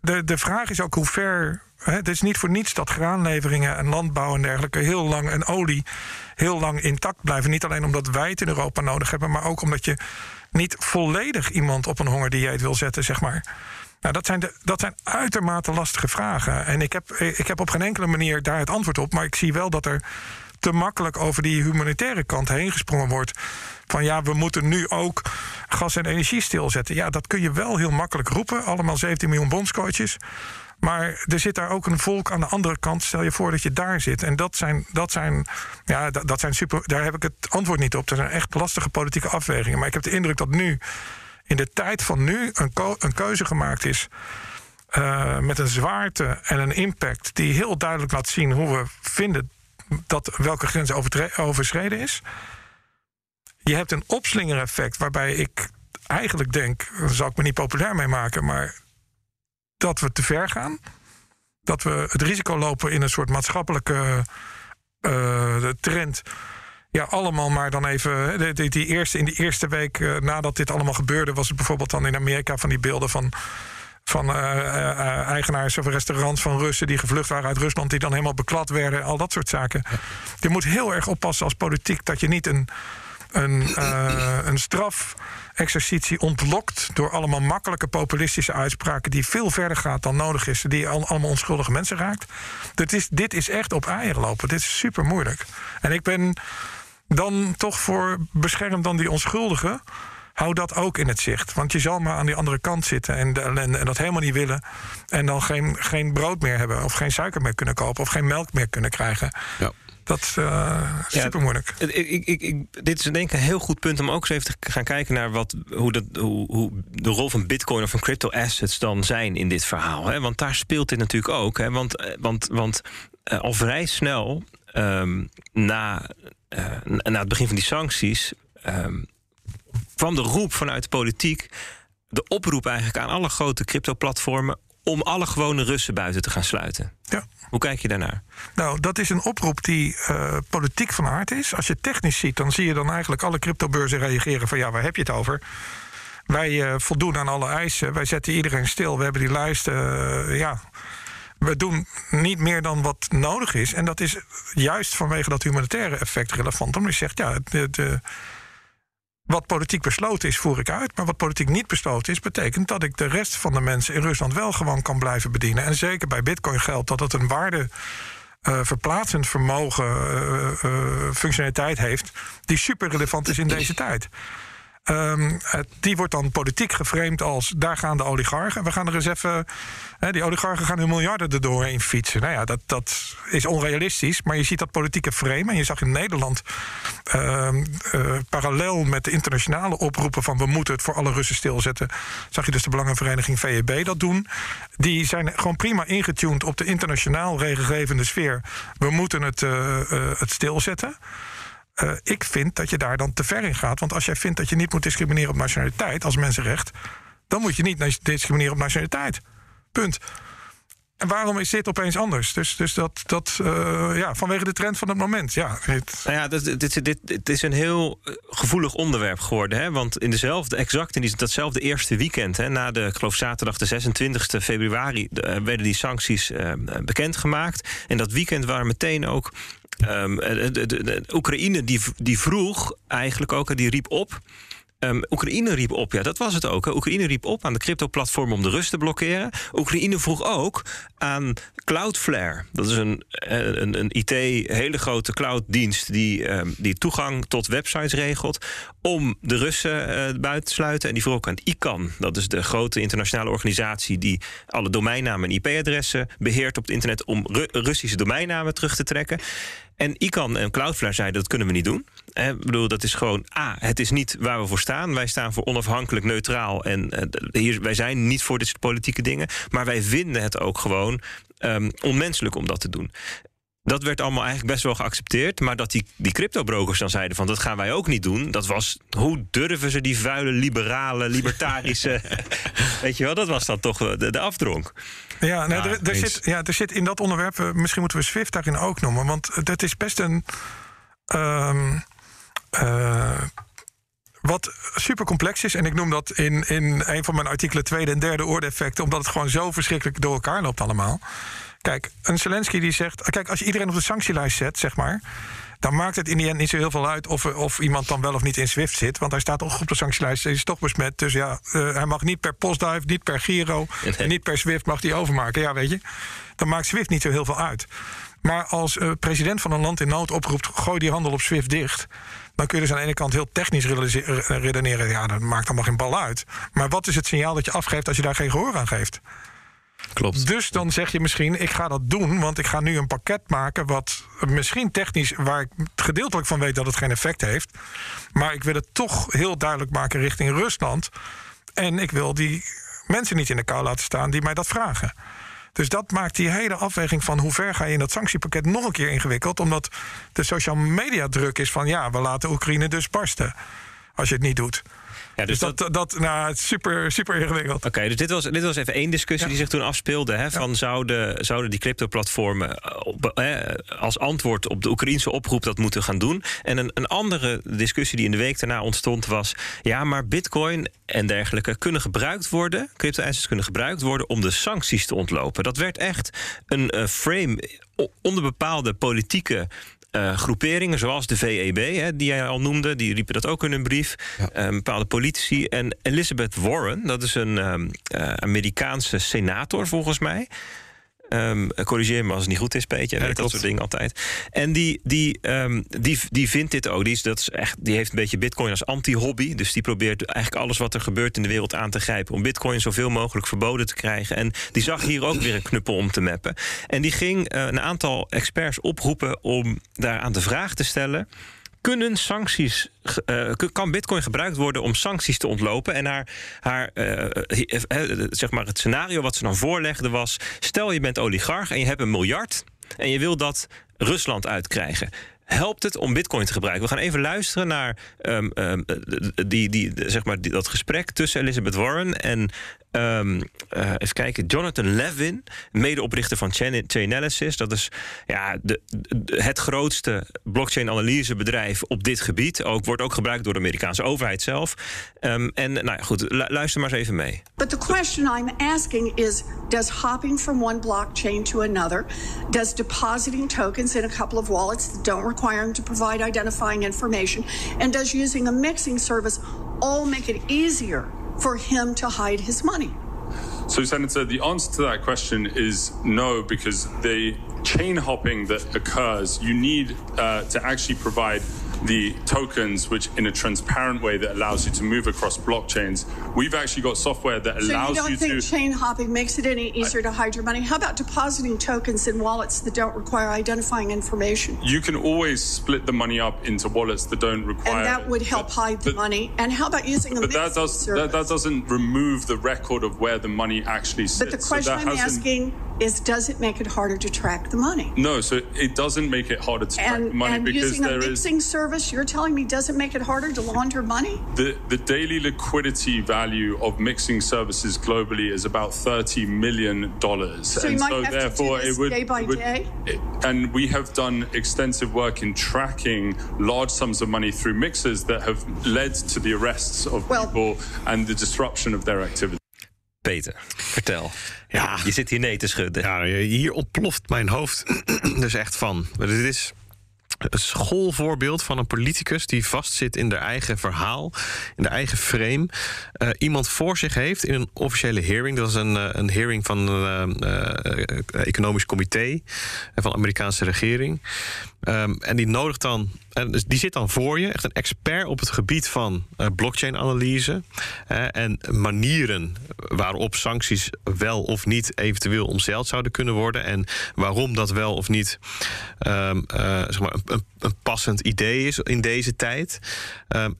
S3: de, de vraag is ook hoe ver. Het is niet voor niets dat graanleveringen en landbouw en dergelijke heel lang en olie heel lang intact blijven. Niet alleen omdat wij het in Europa nodig hebben, maar ook omdat je niet volledig iemand op een hongerdieet wil zetten, zeg maar. Nou, dat zijn, de, dat zijn uitermate lastige vragen. En ik heb, ik heb op geen enkele manier daar het antwoord op. Maar ik zie wel dat er te makkelijk over die humanitaire kant heen gesprongen wordt. Van ja, we moeten nu ook gas en energie stilzetten. Ja, dat kun je wel heel makkelijk roepen. Allemaal 17 miljoen bondscoaches. Maar er zit daar ook een volk aan de andere kant. Stel je voor dat je daar zit. En dat zijn, dat zijn, ja, dat, dat zijn super. Daar heb ik het antwoord niet op. Dat zijn echt lastige politieke afwegingen. Maar ik heb de indruk dat nu, in de tijd van nu, een, een keuze gemaakt is. Uh, met een zwaarte en een impact die heel duidelijk laat zien hoe we vinden dat welke grens overschreden is. Je hebt een opslingereffect waarbij ik eigenlijk denk, daar zal ik me niet populair mee maken, maar dat we te ver gaan. Dat we het risico lopen in een soort maatschappelijke uh, trend. Ja, allemaal maar dan even. Die, die, eerste, in die eerste week uh, nadat dit allemaal gebeurde, was het bijvoorbeeld dan in Amerika van die beelden van van uh, uh, eigenaars of restaurants van Russen die gevlucht waren uit Rusland, die dan helemaal beklad werden, al dat soort zaken. Je moet heel erg oppassen als politiek dat je niet een, een, uh, een strafexercitie ontlokt door allemaal makkelijke populistische uitspraken die veel verder gaat dan nodig is, die allemaal onschuldige mensen raakt. Dit is, dit is echt op eieren lopen. Dit is super moeilijk. En ik ben dan toch voor bescherm dan die onschuldigen hou dat ook in het zicht. Want je zal maar aan die andere kant zitten en de ellende en dat helemaal niet willen. En dan geen, geen brood meer hebben, of geen suiker meer kunnen kopen, of geen melk meer kunnen krijgen. Ja. Dat is uh, super moeilijk.
S2: Ja, ik, ik, ik, dit is denk ik een heel goed punt om ook eens even te gaan kijken naar wat, hoe, dat, hoe, hoe de rol van Bitcoin of van crypto assets dan zijn in dit verhaal. Hè? Want daar speelt dit natuurlijk ook. Hè? Want, eh, want, want uh, al vrij snel um, na, na het begin van die sancties. Um, kwam de roep vanuit de politiek, de oproep eigenlijk aan alle grote crypto-platformen om alle gewone Russen buiten te gaan sluiten. Ja. Hoe kijk je daarnaar?
S3: Nou, dat is een oproep die uh, politiek van aard is. Als je technisch ziet, dan zie je dan eigenlijk alle cryptobeurzen reageren van ja, waar heb je het over? Wij uh, voldoen aan alle eisen. Wij zetten iedereen stil. We hebben die lijsten. Uh, ja, we doen niet meer dan wat nodig is. En dat is juist vanwege dat humanitaire effect relevant. Omdat je zegt, ja, de, de wat politiek besloten is, voer ik uit. Maar wat politiek niet besloten is, betekent dat ik de rest van de mensen in Rusland wel gewoon kan blijven bedienen. En zeker bij Bitcoin geldt dat het een waarde. Uh, verplaatsend vermogen, uh, uh, functionaliteit heeft, die super relevant is in deze tijd. Um, die wordt dan politiek geframed als daar gaan de oligarchen. We gaan er eens even. Die oligarchen gaan hun miljarden er doorheen fietsen. Nou ja, dat, dat is onrealistisch. Maar je ziet dat politieke frame. En je zag in Nederland uh, uh, parallel met de internationale oproepen van we moeten het voor alle Russen stilzetten. Zag je dus de Belangenvereniging VEB dat doen. Die zijn gewoon prima ingetuned op de internationaal regelgevende sfeer. We moeten het, uh, het stilzetten. Uh, ik vind dat je daar dan te ver in gaat. Want als jij vindt dat je niet moet discrimineren op nationaliteit als mensenrecht, dan moet je niet discrimineren op nationaliteit. Punt. En waarom is dit opeens anders? Dus, dus dat, dat uh, ja, vanwege de trend van het moment. Ja.
S2: Nou ja, dit, dit, dit, is een heel eh, gevoelig onderwerp geworden. Hè? Want in dezelfde, exact in die, datzelfde eerste weekend, hè, na de, ik geloof zaterdag de 26 februari, de, werden die sancties bekendgemaakt. En dat weekend waren meteen ook De, Oekraïne die, die vroeg eigenlijk ook, die riep op. Um, Oekraïne riep op, ja, dat was het ook. Oekraïne riep op aan de crypto-platform om de rust te blokkeren. Oekraïne vroeg ook aan Cloudflare. Dat is een, een, een IT, hele grote clouddienst die, um, die toegang tot websites regelt. Om de Russen uh, buiten te sluiten. En die vroeg ook aan ICANN. Dat is de grote internationale organisatie die alle domeinnamen en IP-adressen beheert op het internet. om Ru Russische domeinnamen terug te trekken. En ICANN en Cloudflare zeiden dat kunnen we niet doen. Ik bedoel, dat is gewoon A, het is niet waar we voor staan. Wij staan voor onafhankelijk, neutraal. En uh, hier, wij zijn niet voor dit soort politieke dingen. Maar wij vinden het ook gewoon um, onmenselijk om dat te doen. Dat werd allemaal eigenlijk best wel geaccepteerd. Maar dat die, die cryptobrokers dan zeiden van dat gaan wij ook niet doen. Dat was, hoe durven ze die vuile, liberale, libertarische... weet je wel, dat was dan toch de, de afdronk.
S3: Ja, nee, er, er zit, ja, er zit in dat onderwerp... Eh, misschien moeten we Swift daarin ook noemen. Want dat is best een... Um, uh, wat super complex is, en ik noem dat in, in een van mijn artikelen tweede en derde orde effecten, omdat het gewoon zo verschrikkelijk door elkaar loopt allemaal. Kijk, een Zelensky die zegt. Kijk, als je iedereen op de sanctielijst zet, zeg maar. Dan maakt het in die end niet zo heel veel uit of, of iemand dan wel of niet in Swift zit. Want hij staat toch op de sanctielijst. Hij is toch besmet. Dus ja, uh, hij mag niet per postduif, niet per Giro. En niet per Swift mag hij overmaken. Ja, weet je. Dan maakt Swift niet zo heel veel uit. Maar als uh, president van een land in nood oproept: gooi die handel op Swift dicht. Dan kun je dus aan de ene kant heel technisch redeneren. Ja, dat maakt allemaal geen bal uit. Maar wat is het signaal dat je afgeeft als je daar geen gehoor aan geeft? Dus dan zeg je misschien, ik ga dat doen, want ik ga nu een pakket maken wat misschien technisch, waar ik gedeeltelijk van weet dat het geen effect heeft. Maar ik wil het toch heel duidelijk maken richting Rusland. En ik wil die mensen niet in de kou laten staan die mij dat vragen. Dus dat maakt die hele afweging van hoe ver ga je in dat sanctiepakket nog een keer ingewikkeld. Omdat de social media druk is van ja, we laten Oekraïne dus barsten. Als je het niet doet. Ja, dus, dus dat, dat, nou, super, super ingewikkeld.
S2: Oké, dus dit was, dit was even één discussie die zich toen afspeelde. Hè, van zouden, zouden die crypto-platformen eh, als antwoord op de Oekraïnse oproep dat moeten gaan doen? En een, een andere discussie die in de week daarna ontstond was... ja, maar bitcoin en dergelijke kunnen gebruikt worden... crypto-assets kunnen gebruikt worden om de sancties te ontlopen. Dat werd echt een uh, frame onder bepaalde politieke uh, groeperingen, zoals de VEB, hè, die jij al noemde, die riepen dat ook in een brief. Ja. Uh, bepaalde politici. En Elizabeth Warren, dat is een uh, Amerikaanse senator volgens mij. Um, corrigeer me als het niet goed is, Peetje. Ja, dat soort dingen altijd. En die, die, um, die, die vindt dit ook. Die, is, dat is echt, die heeft een beetje bitcoin als anti-hobby. Dus die probeert eigenlijk alles wat er gebeurt in de wereld aan te grijpen... om bitcoin zoveel mogelijk verboden te krijgen. En die zag hier ook weer een knuppel om te mappen. En die ging uh, een aantal experts oproepen om daar aan de vraag te stellen kunnen sancties, uh, kan Bitcoin gebruikt worden om sancties te ontlopen? En haar, haar uh, zeg maar het scenario wat ze dan voorlegde was: stel je bent oligarch en je hebt een miljard en je wil dat Rusland uitkrijgen helpt het om Bitcoin te gebruiken? We gaan even luisteren naar um, um, die, die, zeg maar, dat gesprek tussen Elizabeth Warren en Um, uh, even kijken, Jonathan Levin, medeoprichter van Chainalysis. Dat is ja, de, het grootste blockchain-analysebedrijf op dit gebied. Ook, wordt ook gebruikt door de Amerikaanse overheid zelf. Um, en nou ja, goed, luister maar eens even mee.
S5: But the question I'm asking is: Does hopping from one blockchain to another, does depositing tokens in a couple of wallets that don't require them to provide identifying information, and does using a mixing service all make it easier for him to hide his money?
S6: So, Senator, the answer to that question is no, because the chain hopping that occurs, you need uh, to actually provide the tokens, which in a transparent way that allows you to move across blockchains. We've actually got software that allows
S5: so you.
S6: don't
S5: you
S6: think
S5: to, chain hopping makes it any easier I, to hide your money? How about depositing tokens in wallets that don't require identifying information?
S6: You can always split the money up into wallets that don't require.
S5: And that would help but, hide the but, money. And how about using a
S6: but that does that, that, doesn't remove the record of where the money actually sits.
S5: But the question so I'm asking is does it make it harder to track the money?
S6: No, so it doesn't make it harder to
S5: and,
S6: track the money
S5: and
S6: because
S5: using
S6: there
S5: a mixing
S6: is,
S5: service, you're telling me doesn't make it harder to launder money?
S6: The the daily liquidity value of mixing services globally is about thirty million dollars.
S5: So and you might so have therefore to do this it would, day by
S6: would,
S5: day.
S6: It, and we have done extensive work in tracking large sums of money through mixers that have led to the arrests of well, people and the disruption of their activity.
S2: Peter, vertel. Ja, je zit hier nee te schudden.
S4: Ja, hier ontploft mijn hoofd dus echt van. Dit is een schoolvoorbeeld van een politicus die vastzit in de eigen verhaal, in de eigen frame. Uh, iemand voor zich heeft in een officiële hearing. Dat was een, uh, een hearing van een uh, economisch comité van de Amerikaanse regering. Ehm, en die nodigt dan, en dus die zit dan voor je, echt een expert op het gebied van uh, blockchain-analyse en manieren waarop sancties wel of niet eventueel omzeild zouden kunnen worden en waarom dat wel of niet um, zeg maar een, passend idee is in deze tijd. Um,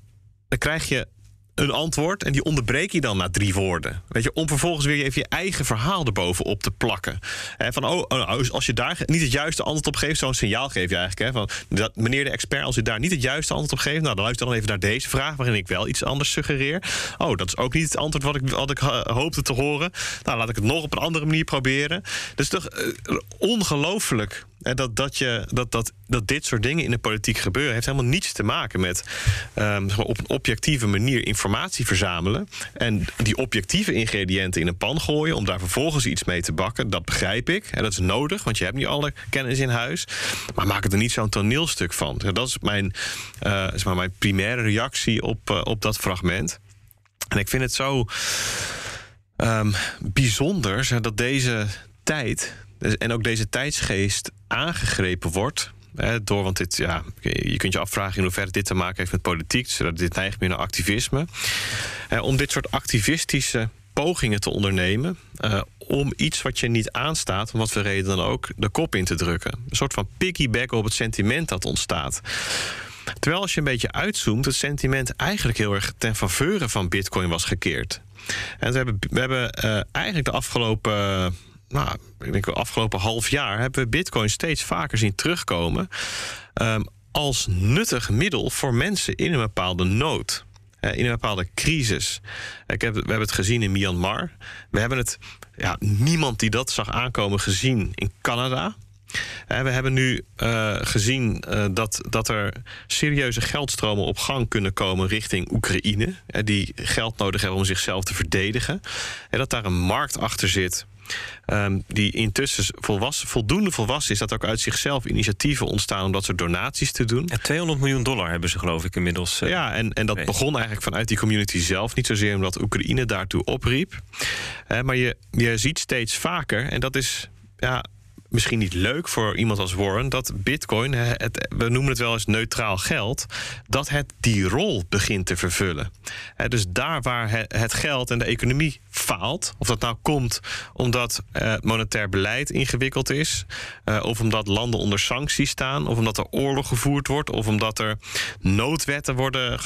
S4: dan krijg je een antwoord en die onderbreek je dan na drie woorden. Weet je, om vervolgens weer even je eigen verhaal erbovenop te plakken. Van, oh, oh, nou, als je daar niet het juiste antwoord op geeft, zo'n signaal geef je eigenlijk. He, van, dat, meneer de expert, als u daar niet het juiste antwoord op geeft, nou, dan luister dan even naar deze vraag, waarin ik wel iets anders suggereer. Oh, dat is ook niet het antwoord wat ik, wat ik hoopte te horen. Nou, laat ik het nog op een andere manier proberen. Dus toch uh, ongelooflijk dat, dat, je, dat, dat, dat dit soort dingen in de politiek gebeuren, heeft helemaal niets te maken met um, zeg maar op een objectieve manier informatie verzamelen. En die objectieve ingrediënten in een pan gooien om daar vervolgens iets mee te bakken. Dat begrijp ik. En dat is nodig, want je hebt niet alle kennis in huis. Maar maak het er niet zo'n toneelstuk van. Dat is mijn, uh, zeg maar, mijn primaire reactie op, uh, op dat fragment. En ik vind het zo um, bijzonder dat deze tijd en ook deze tijdsgeest aangegrepen wordt. Door, want dit, ja, je kunt je afvragen in hoeverre dit te maken heeft met politiek. Dus dit neigt meer naar activisme. Om dit soort activistische pogingen te ondernemen. Uh, om iets wat je niet aanstaat, om wat voor reden dan ook, de kop in te drukken. Een soort van piggyback op het sentiment dat ontstaat. Terwijl als je een beetje uitzoomt, het sentiment eigenlijk heel erg ten faveur van Bitcoin was gekeerd. En we hebben, we hebben uh, eigenlijk de afgelopen nou, ik denk de afgelopen half jaar hebben we Bitcoin steeds vaker zien terugkomen um, als nuttig middel voor mensen in een bepaalde nood. In een bepaalde crisis. Ik heb, we hebben het gezien in Myanmar. We hebben het, ja, niemand die dat zag aankomen, gezien in Canada. We hebben nu uh, gezien uh, dat, dat er serieuze geldstromen op gang kunnen komen richting Oekraïne. Die geld nodig hebben om zichzelf te verdedigen. En dat daar een markt achter zit Um, die intussen volwassen, voldoende volwassen is dat ook uit zichzelf initiatieven ontstaan om dat soort donaties te doen.
S2: En 200 miljoen dollar hebben ze geloof ik inmiddels.
S4: Uh, ja, en, en dat begon eigenlijk vanuit die community zelf. Niet zozeer omdat Oekraïne daartoe opriep. Uh, maar je, je ziet steeds vaker, en dat is ja, misschien niet leuk voor iemand als Warren dat Bitcoin, het, we noemen het wel eens neutraal geld, dat het die rol begint te vervullen. Dus daar waar het geld en de economie faalt, of dat nou komt omdat het monetair beleid ingewikkeld is, eh, of omdat landen onder sancties staan, of omdat er oorlog gevoerd wordt, of omdat er noodwetten worden,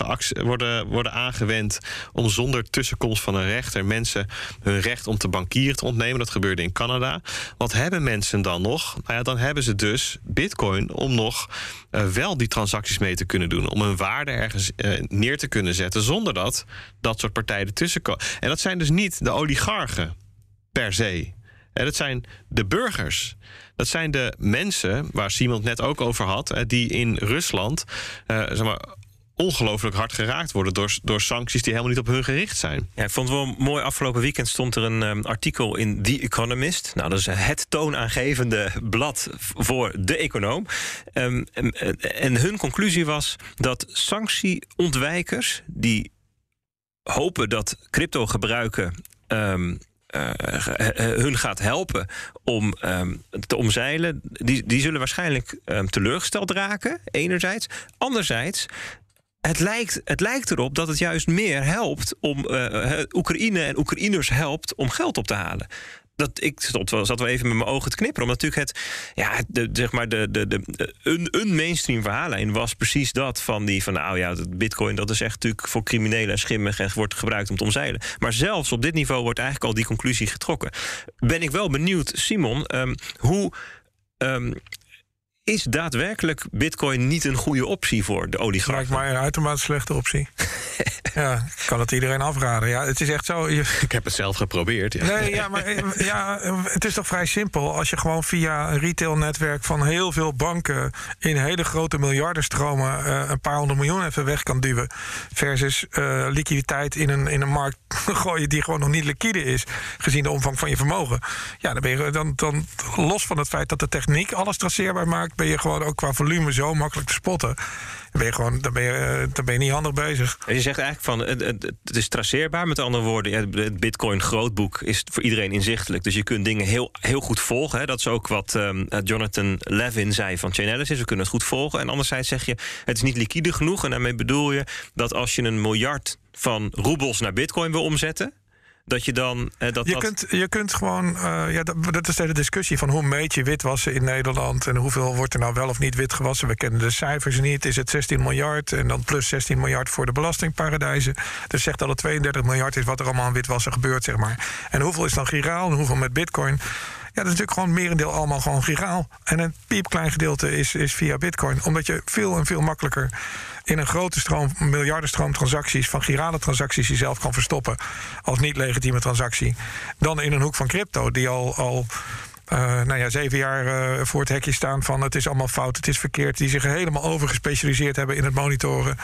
S4: worden, worden aangewend om zonder tussenkomst van een rechter mensen hun recht om te bankieren te ontnemen. Dat gebeurde in Canada. Wat hebben mensen dan? nog? Nou ja, dan hebben ze dus bitcoin om nog uh, wel die transacties mee te kunnen doen. Om een waarde ergens uh, neer te kunnen zetten zonder dat dat soort partijen ertussen komen. En dat zijn dus niet de oligarchen per se. Dat zijn de burgers. Dat zijn de mensen waar Simon net ook over had, die in Rusland uh, zeg maar, ongelooflijk hard geraakt worden door, door sancties die helemaal niet op hun gericht zijn.
S2: Ja, ik vond het wel mooi. Afgelopen weekend stond er een um, artikel in The Economist. Nou, dat is het toonaangevende blad voor de econoom. Um, en hun conclusie was dat sanctieontwijkers die hopen dat crypto gebruiken. Um, uh, hun gaat helpen om um, te omzeilen, die, die zullen waarschijnlijk um, teleurgesteld raken, enerzijds. Anderzijds het lijkt, het lijkt erop dat het juist meer helpt om uh, Oekraïne en Oekraïners helpt om geld op te halen. Dat, ik stond zat wel even met mijn ogen te knipperen. Omdat natuurlijk het, ja, zeg maar de, de, de, een, een mainstream verhaallijn was precies dat. Van die van nou ja, bitcoin dat is echt natuurlijk voor criminelen en schimmig en wordt gebruikt om te omzeilen. Maar zelfs op dit niveau wordt eigenlijk al die conclusie getrokken. Ben ik wel benieuwd, Simon, um, hoe. Um, is daadwerkelijk Bitcoin niet een goede optie voor de oligarchen?
S3: Lijkt mij een uitermate slechte optie. ja, ik kan het iedereen afraden. Ja, het is echt zo. Je...
S4: Ik heb het zelf geprobeerd. Ja.
S3: Nee, ja, maar ja, het is toch vrij simpel. Als je gewoon via een retailnetwerk van heel veel banken in hele grote miljardenstromen uh, een paar honderd miljoen even weg kan duwen. Versus uh, liquiditeit in een, in een markt gooien die gewoon nog niet liquide is, gezien de omvang van je vermogen. Ja, dan ben je dan, dan los van het feit dat de techniek alles traceerbaar maakt ben je gewoon ook qua volume zo makkelijk te spotten. Dan ben je gewoon, dan ben je, eh, dan ben je niet handig bezig.
S2: En je zegt eigenlijk van het, is traceerbaar. Met andere woorden, het Bitcoin grootboek is voor iedereen inzichtelijk. Dus je kunt dingen heel, heel goed volgen. Hè. Dat is ook wat ehm, Jonathan Levin zei van Chainalysis. We kunnen het goed volgen. En anderzijds zeg je, het is niet liquide genoeg. En daarmee bedoel je dat als je een miljard van roebels naar bitcoin wil omzetten dat je dan. Eh, dat,
S3: je,
S2: dat...
S3: Kunt, je kunt gewoon. Uh, ja, dat, dat is de discussie van hoe meet je witwassen in Nederland. En hoeveel wordt er nou wel of niet wit gewassen. We kennen de cijfers niet. Is het 16 miljard en dan plus 16 miljard voor de belastingparadijzen. Dus zegt dat het 32 miljard is wat er allemaal aan witwassen gebeurt, zeg maar. En hoeveel is dan giraal en hoeveel met bitcoin? Ja, dat is natuurlijk gewoon merendeel allemaal gewoon giraal. En een piepklein gedeelte is, is via bitcoin. Omdat je veel en veel makkelijker in een grote stroom, miljardenstroom transacties van girale transacties die zelf kan verstoppen als niet legitieme transactie. Dan in een hoek van crypto, die al, al uh, nou ja, zeven jaar uh, voor het hekje staan van het is allemaal fout, het is verkeerd. Die zich helemaal overgespecialiseerd hebben in het monitoren.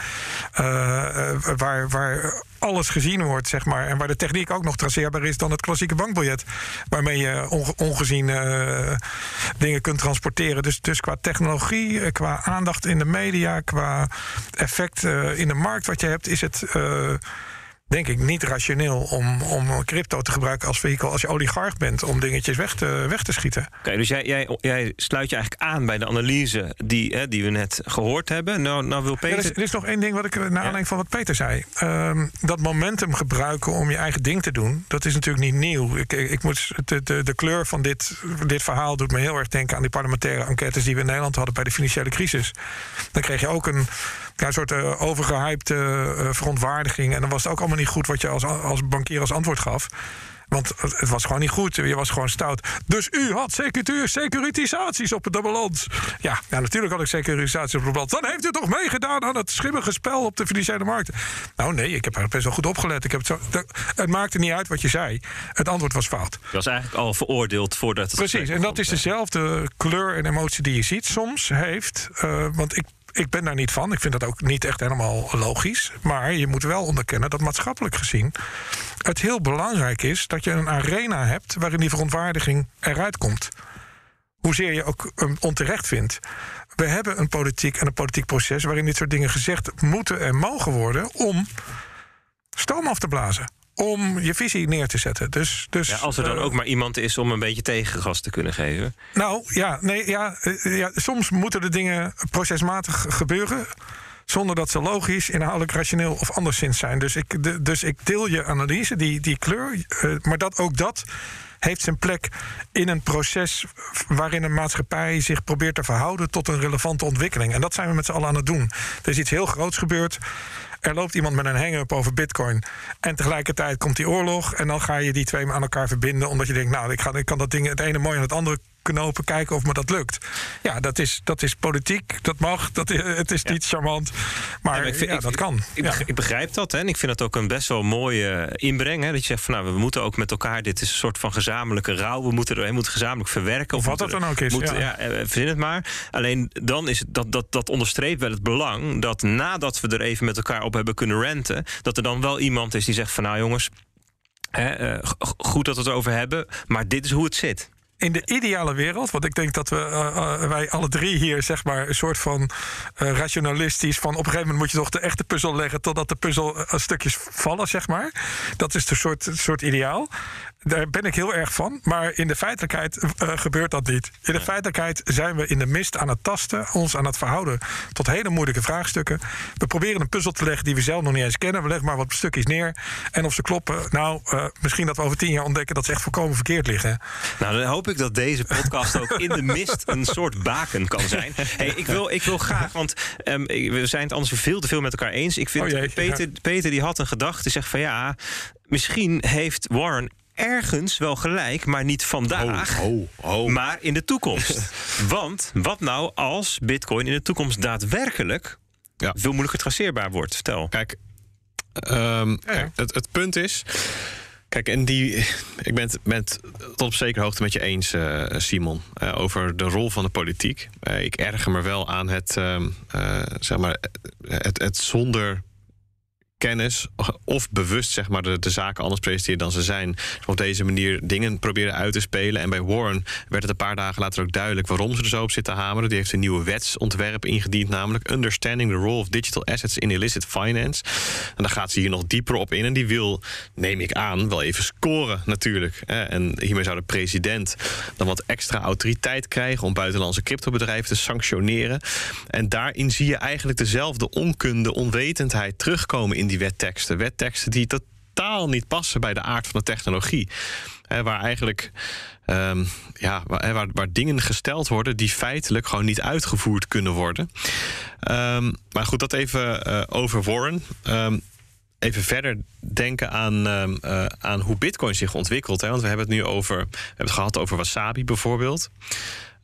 S3: Uh, waar, waar alles gezien wordt, zeg maar. En waar de techniek ook nog traceerbaar is dan het klassieke bankbiljet. Waarmee je onge ongezien dingen kunt transporteren. Dus, dus qua technologie, qua aandacht in de media, qua effect in de markt wat je hebt, is het denk ik, niet rationeel om, om crypto te gebruiken als vehikel als je oligarch bent om dingetjes weg te, weg te schieten.
S2: Oké, dus jij, jij, jij sluit je eigenlijk aan bij de analyse die, hè, die we net gehoord hebben. Nou, nou wil Peter.
S3: er, is, nog één ding wat ik naar aanleiding van wat Peter zei. Um, dat momentum gebruiken om je eigen ding te doen, dat is natuurlijk niet nieuw. Ik, ik, moet, de, de, de kleur van dit, dit verhaal doet me heel erg denken aan die parlementaire enquêtes die we in Nederland hadden bij de financiële crisis. Dan kreeg je ook een ja, een soort uh, overgehypte uh, verontwaardiging. En dan was het ook allemaal niet goed wat je als, als bankier als antwoord gaf. Want het was gewoon niet goed. Je was gewoon stout. Dus u had securitisaties op de balans. Ja, ja, natuurlijk had ik securitisaties op de balans. Dan heeft u toch meegedaan aan het schimmige spel op de financiële markten. Nou nee, ik heb er best wel goed opgelet. Ik heb het, zo, het maakte niet uit wat je zei. Het antwoord was fout.
S2: Dat was eigenlijk al veroordeeld voordat het
S3: Precies, en dat is dezelfde kleur en emotie die je ziet soms heeft. Uh, want ik ik ben daar niet van. Ik vind dat ook niet echt helemaal logisch. Maar je moet wel onderkennen dat maatschappelijk gezien het heel belangrijk is dat je een arena hebt waarin die verontwaardiging eruit komt. Hoezeer je ook onterecht vindt. We hebben een politiek en een politiek proces waarin dit soort dingen gezegd moeten en mogen worden om stoom af te blazen om je visie neer te zetten. Dus, dus,
S2: ja, als er dan uh, ook maar iemand is om een beetje tegengas te kunnen geven.
S3: Nou ja, nee, ja, uh, ja, soms moeten de dingen procesmatig gebeuren. Zonder dat ze logisch, inhoudelijk, rationeel of anderszins zijn. Dus ik, de, dus ik deel je analyse, die, die kleur. Uh, maar dat ook dat heeft zijn plek in een proces waarin een maatschappij zich probeert te verhouden tot een relevante ontwikkeling. En dat zijn we met z'n allen aan het doen. Er is iets heel groots gebeurd. Er loopt iemand met een hang-up over bitcoin. En tegelijkertijd komt die oorlog. En dan ga je die twee aan elkaar verbinden. Omdat je denkt, nou, ik, ga, ik kan dat ding het ene mooi en het andere knopen, kijken of me dat lukt. Ja, dat is, dat is politiek, dat mag, dat het is niet charmant, maar, ja, ik vind, ja, dat kan.
S2: Ik, ik, begrijp dat hè, en ik vind dat ook een best wel mooie inbreng. Hè, dat je zegt van nou, we moeten ook met elkaar, dit is een soort van gezamenlijke rouw, we moeten, we moeten gezamenlijk verwerken.
S3: Of, wat dat dan ook is.
S2: Ja. Ja, verzin het maar. Alleen dan is het, dat, dat, dat onderstreept wel het belang dat nadat we er even met elkaar op hebben kunnen renten, dat er dan wel iemand is die zegt van nou jongens, Hè, uh, goed dat we het over hebben, maar dit is hoe het zit
S3: in de ideale wereld, want ik denk dat we, uh, uh, wij alle drie hier zeg maar een soort van uh, rationalistisch van op een gegeven moment moet je toch de echte puzzel leggen totdat de puzzel stukjes vallen, zeg maar. Dat is de soort, soort ideaal. Daar ben ik heel erg van. Maar in de feitelijkheid uh, gebeurt dat niet. In de feitelijkheid zijn we in de mist aan het tasten, ons aan het verhouden tot hele moeilijke vraagstukken. We proberen een puzzel te leggen die we zelf nog niet eens kennen. We leggen maar wat stukjes neer. En of ze kloppen, nou, uh, misschien dat we over tien jaar ontdekken dat ze echt volkomen verkeerd liggen.
S2: Nou, dan hoop ik dat deze podcast ook in de mist een soort baken kan zijn. Hey, ik, wil, ik wil graag, want um, we zijn het anders veel te veel met elkaar eens. Ik vind oh jee, Peter, ja. Peter die had een gedachte, die zegt van ja, misschien heeft Warren ergens wel gelijk, maar niet vandaag,
S4: oh, oh, oh.
S2: maar in de toekomst. Want wat nou als Bitcoin in de toekomst daadwerkelijk ja. veel moeilijker traceerbaar wordt? Vertel.
S4: Kijk, um, kijk het, het punt is. Kijk, en die, ik ben het met, tot op zekere hoogte met je eens, uh, Simon, uh, over de rol van de politiek. Uh, ik erger me wel aan het, zeg maar, het, het zonder kennis of bewust zeg maar, de, zaken anders presenteren dan ze zijn. Op deze manier dingen proberen uit te spelen. En bij Warren werd het een paar dagen later ook duidelijk waarom ze er zo op zitten hameren. Die heeft een nieuwe wetsontwerp ingediend, namelijk Understanding the Role of Digital Assets in Illicit Finance. En daar gaat ze hier nog dieper op in. En die wil, neem ik aan, wel even scoren natuurlijk. En hiermee zou de president dan wat extra autoriteit krijgen om buitenlandse cryptobedrijven te sanctioneren. En daarin zie je eigenlijk dezelfde onkunde, onwetendheid terugkomen in die wetteksten. Wetteksten die totaal niet passen bij de aard van de technologie. waar eigenlijk um, ja, waar, waar, dingen gesteld worden die feitelijk gewoon niet uitgevoerd kunnen worden. Um, maar goed, dat even uh, over Warren. Um, even verder denken aan, uh, aan hoe Bitcoin zich ontwikkelt. Hè? Want we hebben het nu over, we hebben het gehad over Wasabi bijvoorbeeld.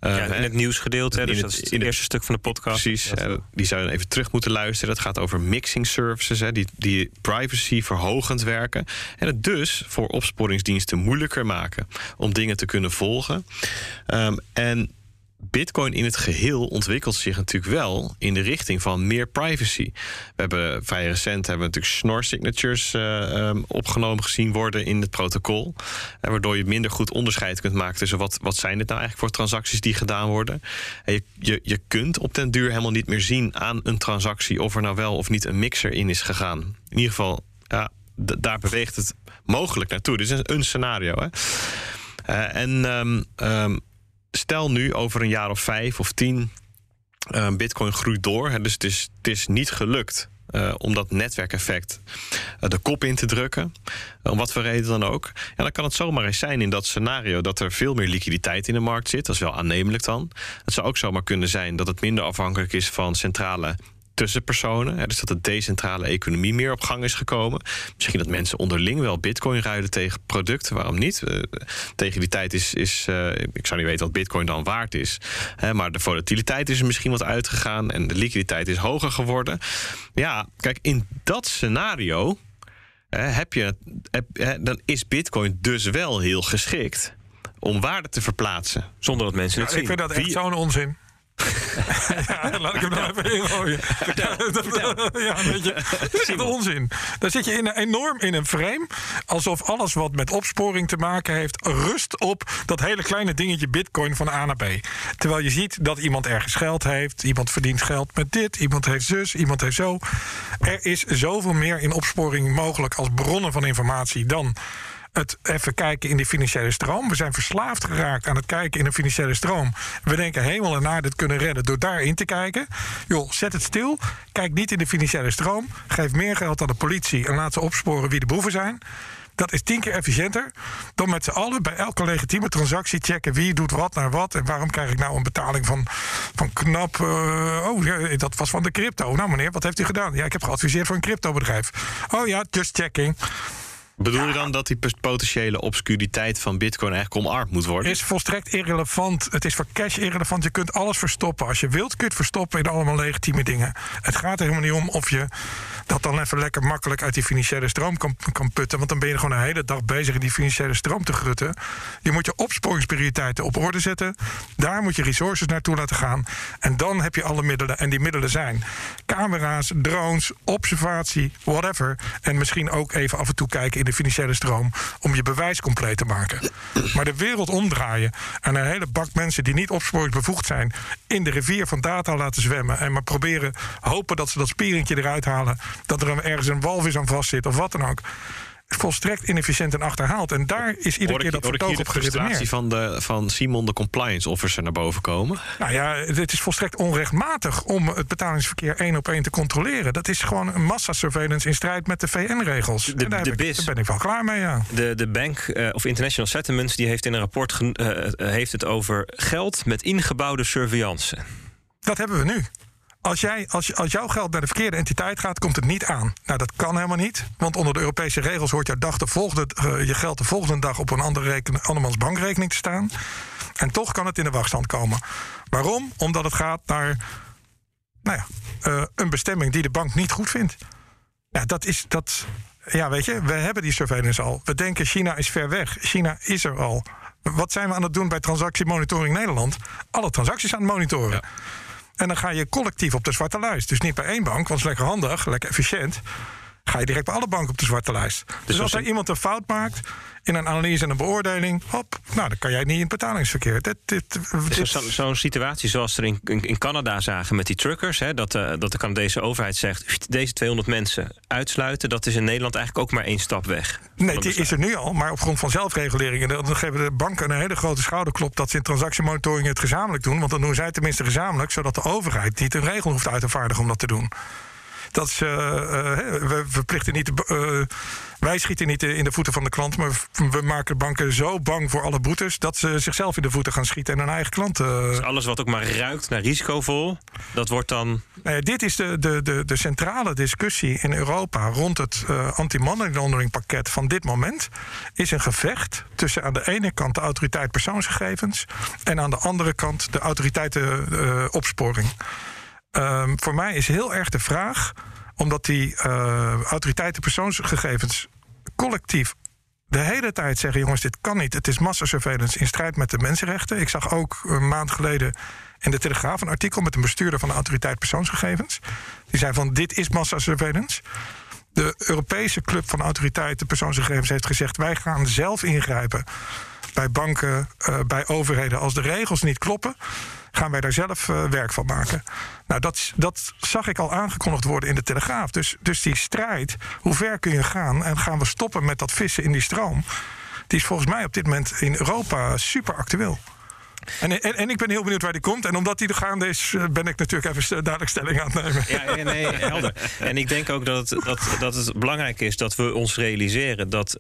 S2: Uh, ja, in het nieuwsgedeelte, dus dat is het, eerste stuk van de podcast.
S4: Precies, uh, die zou je even terug moeten luisteren. Dat gaat over mixing services, hè, die, die privacy verhogend werken. En het dus voor opsporingsdiensten moeilijker maken om dingen te kunnen volgen. Um, en Bitcoin in het geheel ontwikkelt zich natuurlijk wel in de richting van meer privacy. We hebben vrij recent hebben we natuurlijk snor signatures uh, um, opgenomen gezien worden in het protocol. Uh, waardoor je minder goed onderscheid kunt maken tussen wat, wat zijn dit nou eigenlijk voor transacties die gedaan worden. En je, je, je kunt op den duur helemaal niet meer zien aan een transactie of er nou wel of niet een mixer in is gegaan. In ieder geval, ja, daar beweegt het mogelijk naartoe. Dit is een, scenario. Hè? Uh, en um, stel nu over een jaar of vijf of tien. Uh, Bitcoin groeit door. Hè, dus het is, het is niet gelukt uh, om dat netwerkeffect uh, de kop in te drukken. om wat voor reden dan ook. En dan kan het zomaar eens zijn in dat scenario dat er veel meer liquiditeit in de markt zit. Dat is wel aannemelijk dan. Het zou ook zomaar kunnen zijn dat het minder afhankelijk is van centrale tussenpersonen. Dus dat de decentrale economie meer op gang is gekomen. Misschien dat mensen onderling wel bitcoin ruilen tegen producten. Waarom niet? Uh, tegen die tijd is, is uh, ik zou niet weten wat bitcoin dan waard is. Hè, maar de volatiliteit is er misschien wat uitgegaan. En de liquiditeit is hoger geworden. Ja, kijk, in dat scenario heb je, heb, dan is bitcoin dus wel heel geschikt om waarde te verplaatsen.
S2: Zonder dat mensen het
S3: ja,
S2: zien.
S3: Ik vind dat echt zo'n onzin. Ja, laat ik hem nog even ingooien.
S2: Vertel, vertel.
S3: ja, weet je, dat is onzin. Dan zit je in enorm in een frame. Alsof alles wat met opsporing te maken heeft... rust op dat hele kleine dingetje bitcoin van A naar B. Terwijl je ziet dat iemand ergens geld heeft. Iemand verdient geld met dit. Iemand heeft zus. Iemand heeft zo. Er is zoveel meer in opsporing mogelijk... als bronnen van informatie dan het even kijken in die financiële stroom. We zijn verslaafd geraakt aan het kijken in de financiële stroom. We denken hemel en aarde kunnen redden door daarin te kijken. Joh, zet het stil. Kijk niet in de financiële stroom. Geef meer geld aan de politie en laat ze opsporen wie de boeven zijn. Dat is tien keer efficiënter dan met z'n allen bij elke legitieme transactie checken wie doet wat naar wat. En waarom krijg ik nou een betaling van, van knap. Uh, oh, dat was van de crypto. Nou, meneer, wat heeft u gedaan? Ja, ik heb geadviseerd voor een cryptobedrijf. Oh ja, just checking.
S4: Bedoel je dan dat die potentiële obscuriteit van Bitcoin eigenlijk omarmd moet worden?
S3: Is volstrekt irrelevant. Het is voor cash irrelevant. Je kunt alles verstoppen. Als je wilt, kun je het verstoppen in allemaal legitieme dingen. Het gaat er helemaal niet om of je dat dan even lekker makkelijk uit die financiële stroom kan, kan putten. Want dan ben je gewoon een hele dag bezig in die financiële stroom te grutten. Je moet je opsporingsprioriteiten op orde zetten. Daar moet je resources naartoe laten gaan. En dan heb je alle middelen. En die middelen zijn camera's, drones, observatie, whatever. En misschien ook even af en toe kijken in de financiële stroom om je bewijs compleet te maken. Maar de wereld omdraaien en een hele bak mensen die niet opsporingsbevoegd zijn in de rivier van data laten zwemmen en maar proberen hopen dat ze dat spieringje eruit halen, dat er ergens een walvis aan vast zit of wat dan ook volstrekt inefficiënt en achterhaald. En daar is iedere keer dat vertoog op
S4: frustratie van, de, van Simon, de compliance officer, naar boven komen?
S3: Nou ja, het is volstrekt onrechtmatig om het betalingsverkeer één op één te controleren. Dat is gewoon een massasurveillance in strijd met de VN-regels.
S2: De,
S3: daar,
S2: de
S3: ik, daar ben ik wel klaar mee, ja.
S2: De, de Bank uh, of International Settlements die heeft in een rapport uh, heeft het over geld met ingebouwde surveillance.
S3: Dat hebben we nu. Als, jij, als, als jouw geld naar de verkeerde entiteit gaat, komt het niet aan. Nou, dat kan helemaal niet. Want onder de Europese regels hoort jouw dag de volgende, uh, je geld de volgende dag op een andere reken, bankrekening te staan. En toch kan het in de wachtstand komen. Waarom? Omdat het gaat naar nou ja, uh, een bestemming die de bank niet goed vindt. Ja, dat is dat. Ja, weet je, we hebben die surveillance al. We denken China is ver weg. China is er al. Wat zijn we aan het doen bij transactiemonitoring Nederland? Alle transacties aan het monitoren. Ja. En dan ga je collectief op de zwarte lijst. Dus niet bij één bank, want het is lekker handig, lekker efficiënt. Ga je direct bij alle banken op de zwarte lijst. Dus, als er iemand een fout maakt in een analyse en een beoordeling, hop, nou dan kan jij niet in het betalingsverkeer. Dit, dit, dit-
S2: Zo'n situatie zoals we er in, in, in Canada zagen met die truckers, hè, dat, eh, dat de Canadese overheid zegt: "Pst, deze 200 mensen uitsluiten, dat is in Nederland eigenlijk ook maar één stap weg.
S3: Nee, die is er nu al, maar op grond van zelfregulering. En dan geven de banken een hele grote schouderklop dat ze in transactiemonitoring het gezamenlijk doen. Want dan doen zij tenminste gezamenlijk, zodat de overheid niet een regel hoeft uit te vaardigen om dat te doen. Dat ze, eh, eh, we verplichten niet, eh, wij schieten niet in de voeten van de klant, maar we maken banken zo bang voor alle boetes dat ze zichzelf in de voeten gaan schieten en hun eigen klanten.
S2: Dus alles wat ook maar ruikt naar risicovol, dat wordt dan.
S3: Nou dit is de, de, de, de centrale discussie in Europa rond het eh anti-money laundering pakket van dit moment. Is een gevecht tussen aan de ene kant de autoriteit persoonsgegevens en aan de andere kant de autoriteiten eh, opsporing. Ehm, voor mij is heel erg de vraag, omdat die eh, autoriteiten persoonsgegevens collectief de hele tijd zeggen: jongens, dit kan niet. Het is massasurveillance in strijd met de mensenrechten. Ik zag ook een maand geleden in de Telegraaf een artikel met een bestuurder van de autoriteit persoonsgegevens. Die zei van dit is massasurveillance. De Europese club van autoriteiten persoonsgegevens heeft gezegd: wij gaan zelf ingrijpen bij banken, eh, bij overheden. Als de regels niet kloppen, gaan wij daar zelf eh, werk van maken. Nou, dat, dat zag ik al aangekondigd worden in de Telegraaf. Dus, dus die strijd, hoe ver kun je gaan en gaan we stoppen met dat vissen in die stroom? Die is volgens mij op dit moment in Europa super actueel. En, en, en ik ben heel benieuwd waar die komt. En omdat die er gaande is, eh, ben ik natuurlijk even duidelijk stelling aan het nemen.
S2: Ja, nee, helder. En ik denk ook dat het, dat, dat het belangrijk is dat we ons realiseren dat.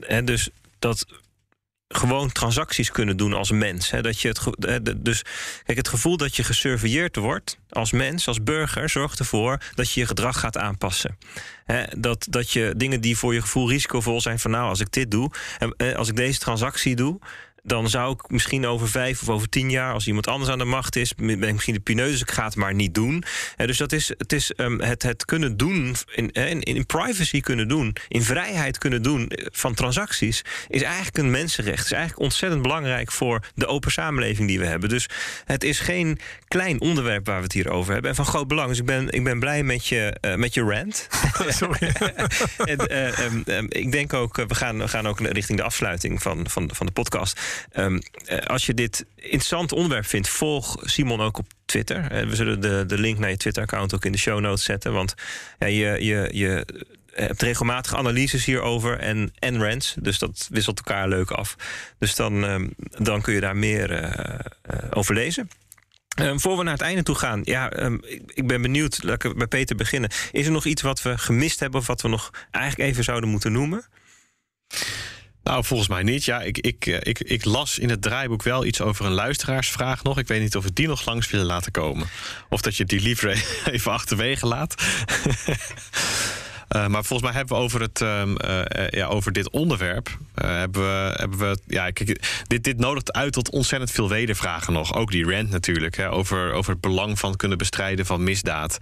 S2: hè, dus dat gewoon transacties kunnen doen als mens. Hè, dat je het, dus kijk, het gevoel dat je gesurveilleerd wordt als mens, als burger, zorgt ervoor dat je je gedrag gaat aanpassen. Hè, dat, dat je dingen die voor je gevoel risicovol zijn, van nou, als ik dit doe, en, als ik deze transactie doe. Dan zou ik misschien over vijf of over tien jaar, als iemand anders aan de macht is, ben ik misschien de pineus, dus ik ga het maar niet doen. Eh, dus dat is, het, is ehm, het, het kunnen doen, in, eh, in, in privacy kunnen doen, in vrijheid kunnen doen eh, van transacties, is eigenlijk een mensenrecht. is eigenlijk ontzettend belangrijk voor de open samenleving die we hebben. Dus het is geen klein onderwerp waar we het hier over hebben. En van groot belang. Dus ik ben, ik ben blij met je, met je rant.
S3: Sorry.
S2: En, eh, ehm, ehm, ik denk ook, we gaan, we gaan ook richting de afsluiting van, van, van de podcast. Ehm, eh, als je dit interessant onderwerp vindt, volg Simon ook op Twitter. Eh, we zullen de, de link naar je Twitter-account ook in de show notes zetten. Want ja, je, je, je hebt regelmatig analyses hierover en, en rants. Dus dat wisselt elkaar leuk af. Dus dan, ehm, dan kun je daar meer eh, eh, over lezen. Ehm, voor we naar het einde toe gaan, ja, ik, ik ben benieuwd, laat ik bij Peter beginnen. Is er nog iets wat we gemist hebben of wat we nog eigenlijk even zouden moeten noemen?
S4: Nou, volgens mij niet. Ja, ik, ik, eh, ik, ik las in het draaiboek wel iets over een luisteraarsvraag nog. Ik weet niet of we die nog langs willen laten komen. Of dat je die liever even achterwege laat. Eh, maar volgens mij hebben we over, het, ehm, eh, eh, ja, over dit onderwerp. hebben we, hebben we, ja, kijk, dit, dit nodigt uit tot ontzettend veel wedervragen nog. Ook die rant natuurlijk. Hè, over, over het belang van kunnen bestrijden van misdaad.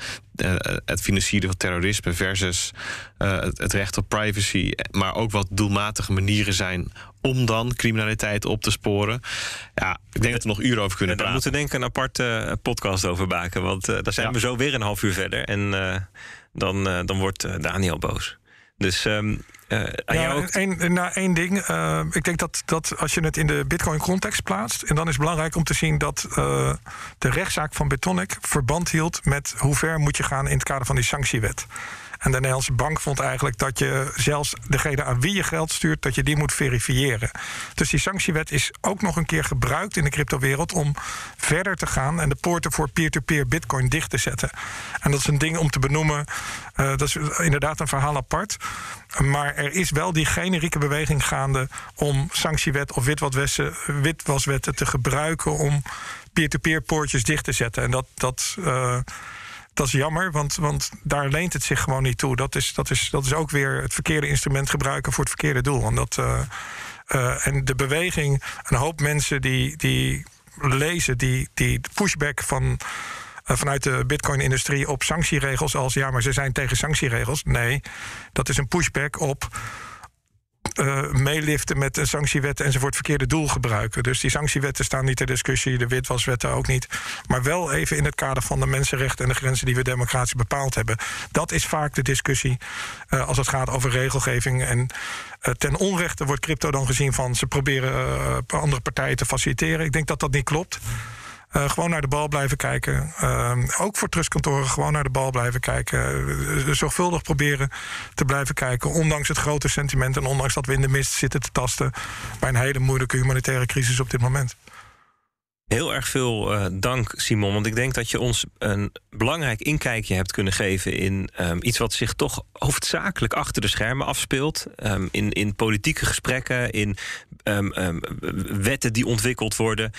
S4: het financieren van terrorisme versus het, het recht op privacy. Maar ook wat doelmatige manieren zijn om dan criminaliteit op te sporen. Ja, ik denk dat we nog uren over kunnen praten.
S2: moeten we denk ik een aparte podcast over maken. Want eh, daar zijn
S4: Ja.
S2: we zo weer een half uur verder. En dan, eh, dan wordt eh, Daniel boos. Dus
S3: Ja,
S2: jou ook.
S3: één, nou, één ding. ik denk dat, dat als je het in de Bitcoin-context plaatst. En dan is het belangrijk om te zien dat de rechtszaak van Bitonic verband hield met hoe ver moet je gaan in het kader van die sanctiewet. En de Nederlandse bank vond eigenlijk dat je zelfs degene aan wie je geld stuurt, dat je die moet verifiëren. Dus die sanctiewet is ook nog een keer gebruikt in de cryptowereld om verder te gaan en de poorten voor peer-to-peer bitcoin dicht te zetten. En dat is een ding om te benoemen. eh, dat is inderdaad een verhaal apart. Maar er is wel die generieke beweging gaande om sanctiewet of witwaswetten, witwaswetten te gebruiken om peer-to-peer poortjes dicht te zetten. En dat, dat, eh, dat is jammer, want, want daar leent het zich gewoon niet toe. Dat is, dat, is, dat is ook weer het verkeerde instrument gebruiken voor het verkeerde doel. En, dat, eh, eh, en de beweging, een hoop mensen die, die lezen die, die pushback van eh, vanuit de Bitcoin-industrie op sanctieregels als ja, maar ze zijn tegen sanctieregels. Nee, dat is een pushback op uh, meeliften met een sanctiewet en ze voor het verkeerde doel gebruiken. Dus die sanctiewetten staan niet ter discussie, de witwaswetten ook niet. Maar wel even in het kader van de mensenrechten en de grenzen die we democratisch bepaald hebben. Dat is vaak de discussie uh, als het gaat over regelgeving. En uh, ten onrechte wordt crypto dan gezien van ze proberen andere partijen te faciliteren. Ik denk dat dat niet klopt. Uh, gewoon naar de bal blijven kijken. Uh, ook voor trustkantoren gewoon naar de bal blijven kijken. Uh, zorgvuldig proberen te blijven kijken. Ondanks het grote sentiment en ondanks dat we in de mist zitten te tasten bij een hele moeilijke humanitaire crisis op dit moment.
S2: Heel erg veel uh, dank, Simon. Want ik denk dat je ons een belangrijk inkijkje hebt kunnen geven in um, iets wat zich toch hoofdzakelijk achter de schermen afspeelt. Um, in, in politieke gesprekken, in um, wetten die ontwikkeld worden.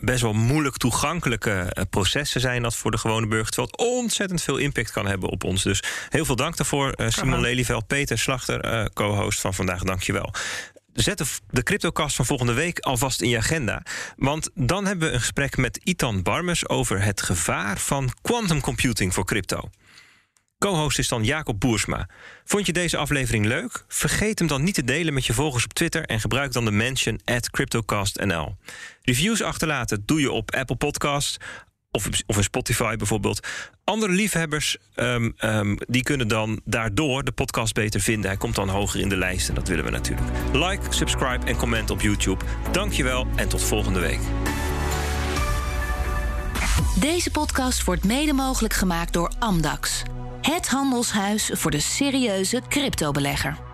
S2: best wel moeilijk toegankelijke uh, processen zijn dat voor de gewone burger. Terwijl het ontzettend veel impact kan hebben op ons. Dus heel veel dank daarvoor, uh, Simon Lelyveld, Peter Slachter, co-host van vandaag. Dank je wel zet de cryptocast van volgende week alvast in je agenda. Want dan hebben we een gesprek met Itan Barmes over het gevaar van quantum computing voor crypto. Co-host is dan Jacob Boersma. Vond je deze aflevering leuk? Vergeet hem dan niet te delen met je volgers op Twitter en gebruik dan de mention at CryptocastNL. Reviews achterlaten doe je op Apple Podcasts, of, of in Spotify bijvoorbeeld. Andere liefhebbers um, um, die kunnen dan daardoor de podcast beter vinden. Hij komt dan hoger in de lijst en dat willen we natuurlijk. Like, subscribe en comment op YouTube. Dankjewel en tot volgende week.
S1: Deze podcast wordt mede mogelijk gemaakt door Amdax. Het handelshuis voor de serieuze cryptobelegger.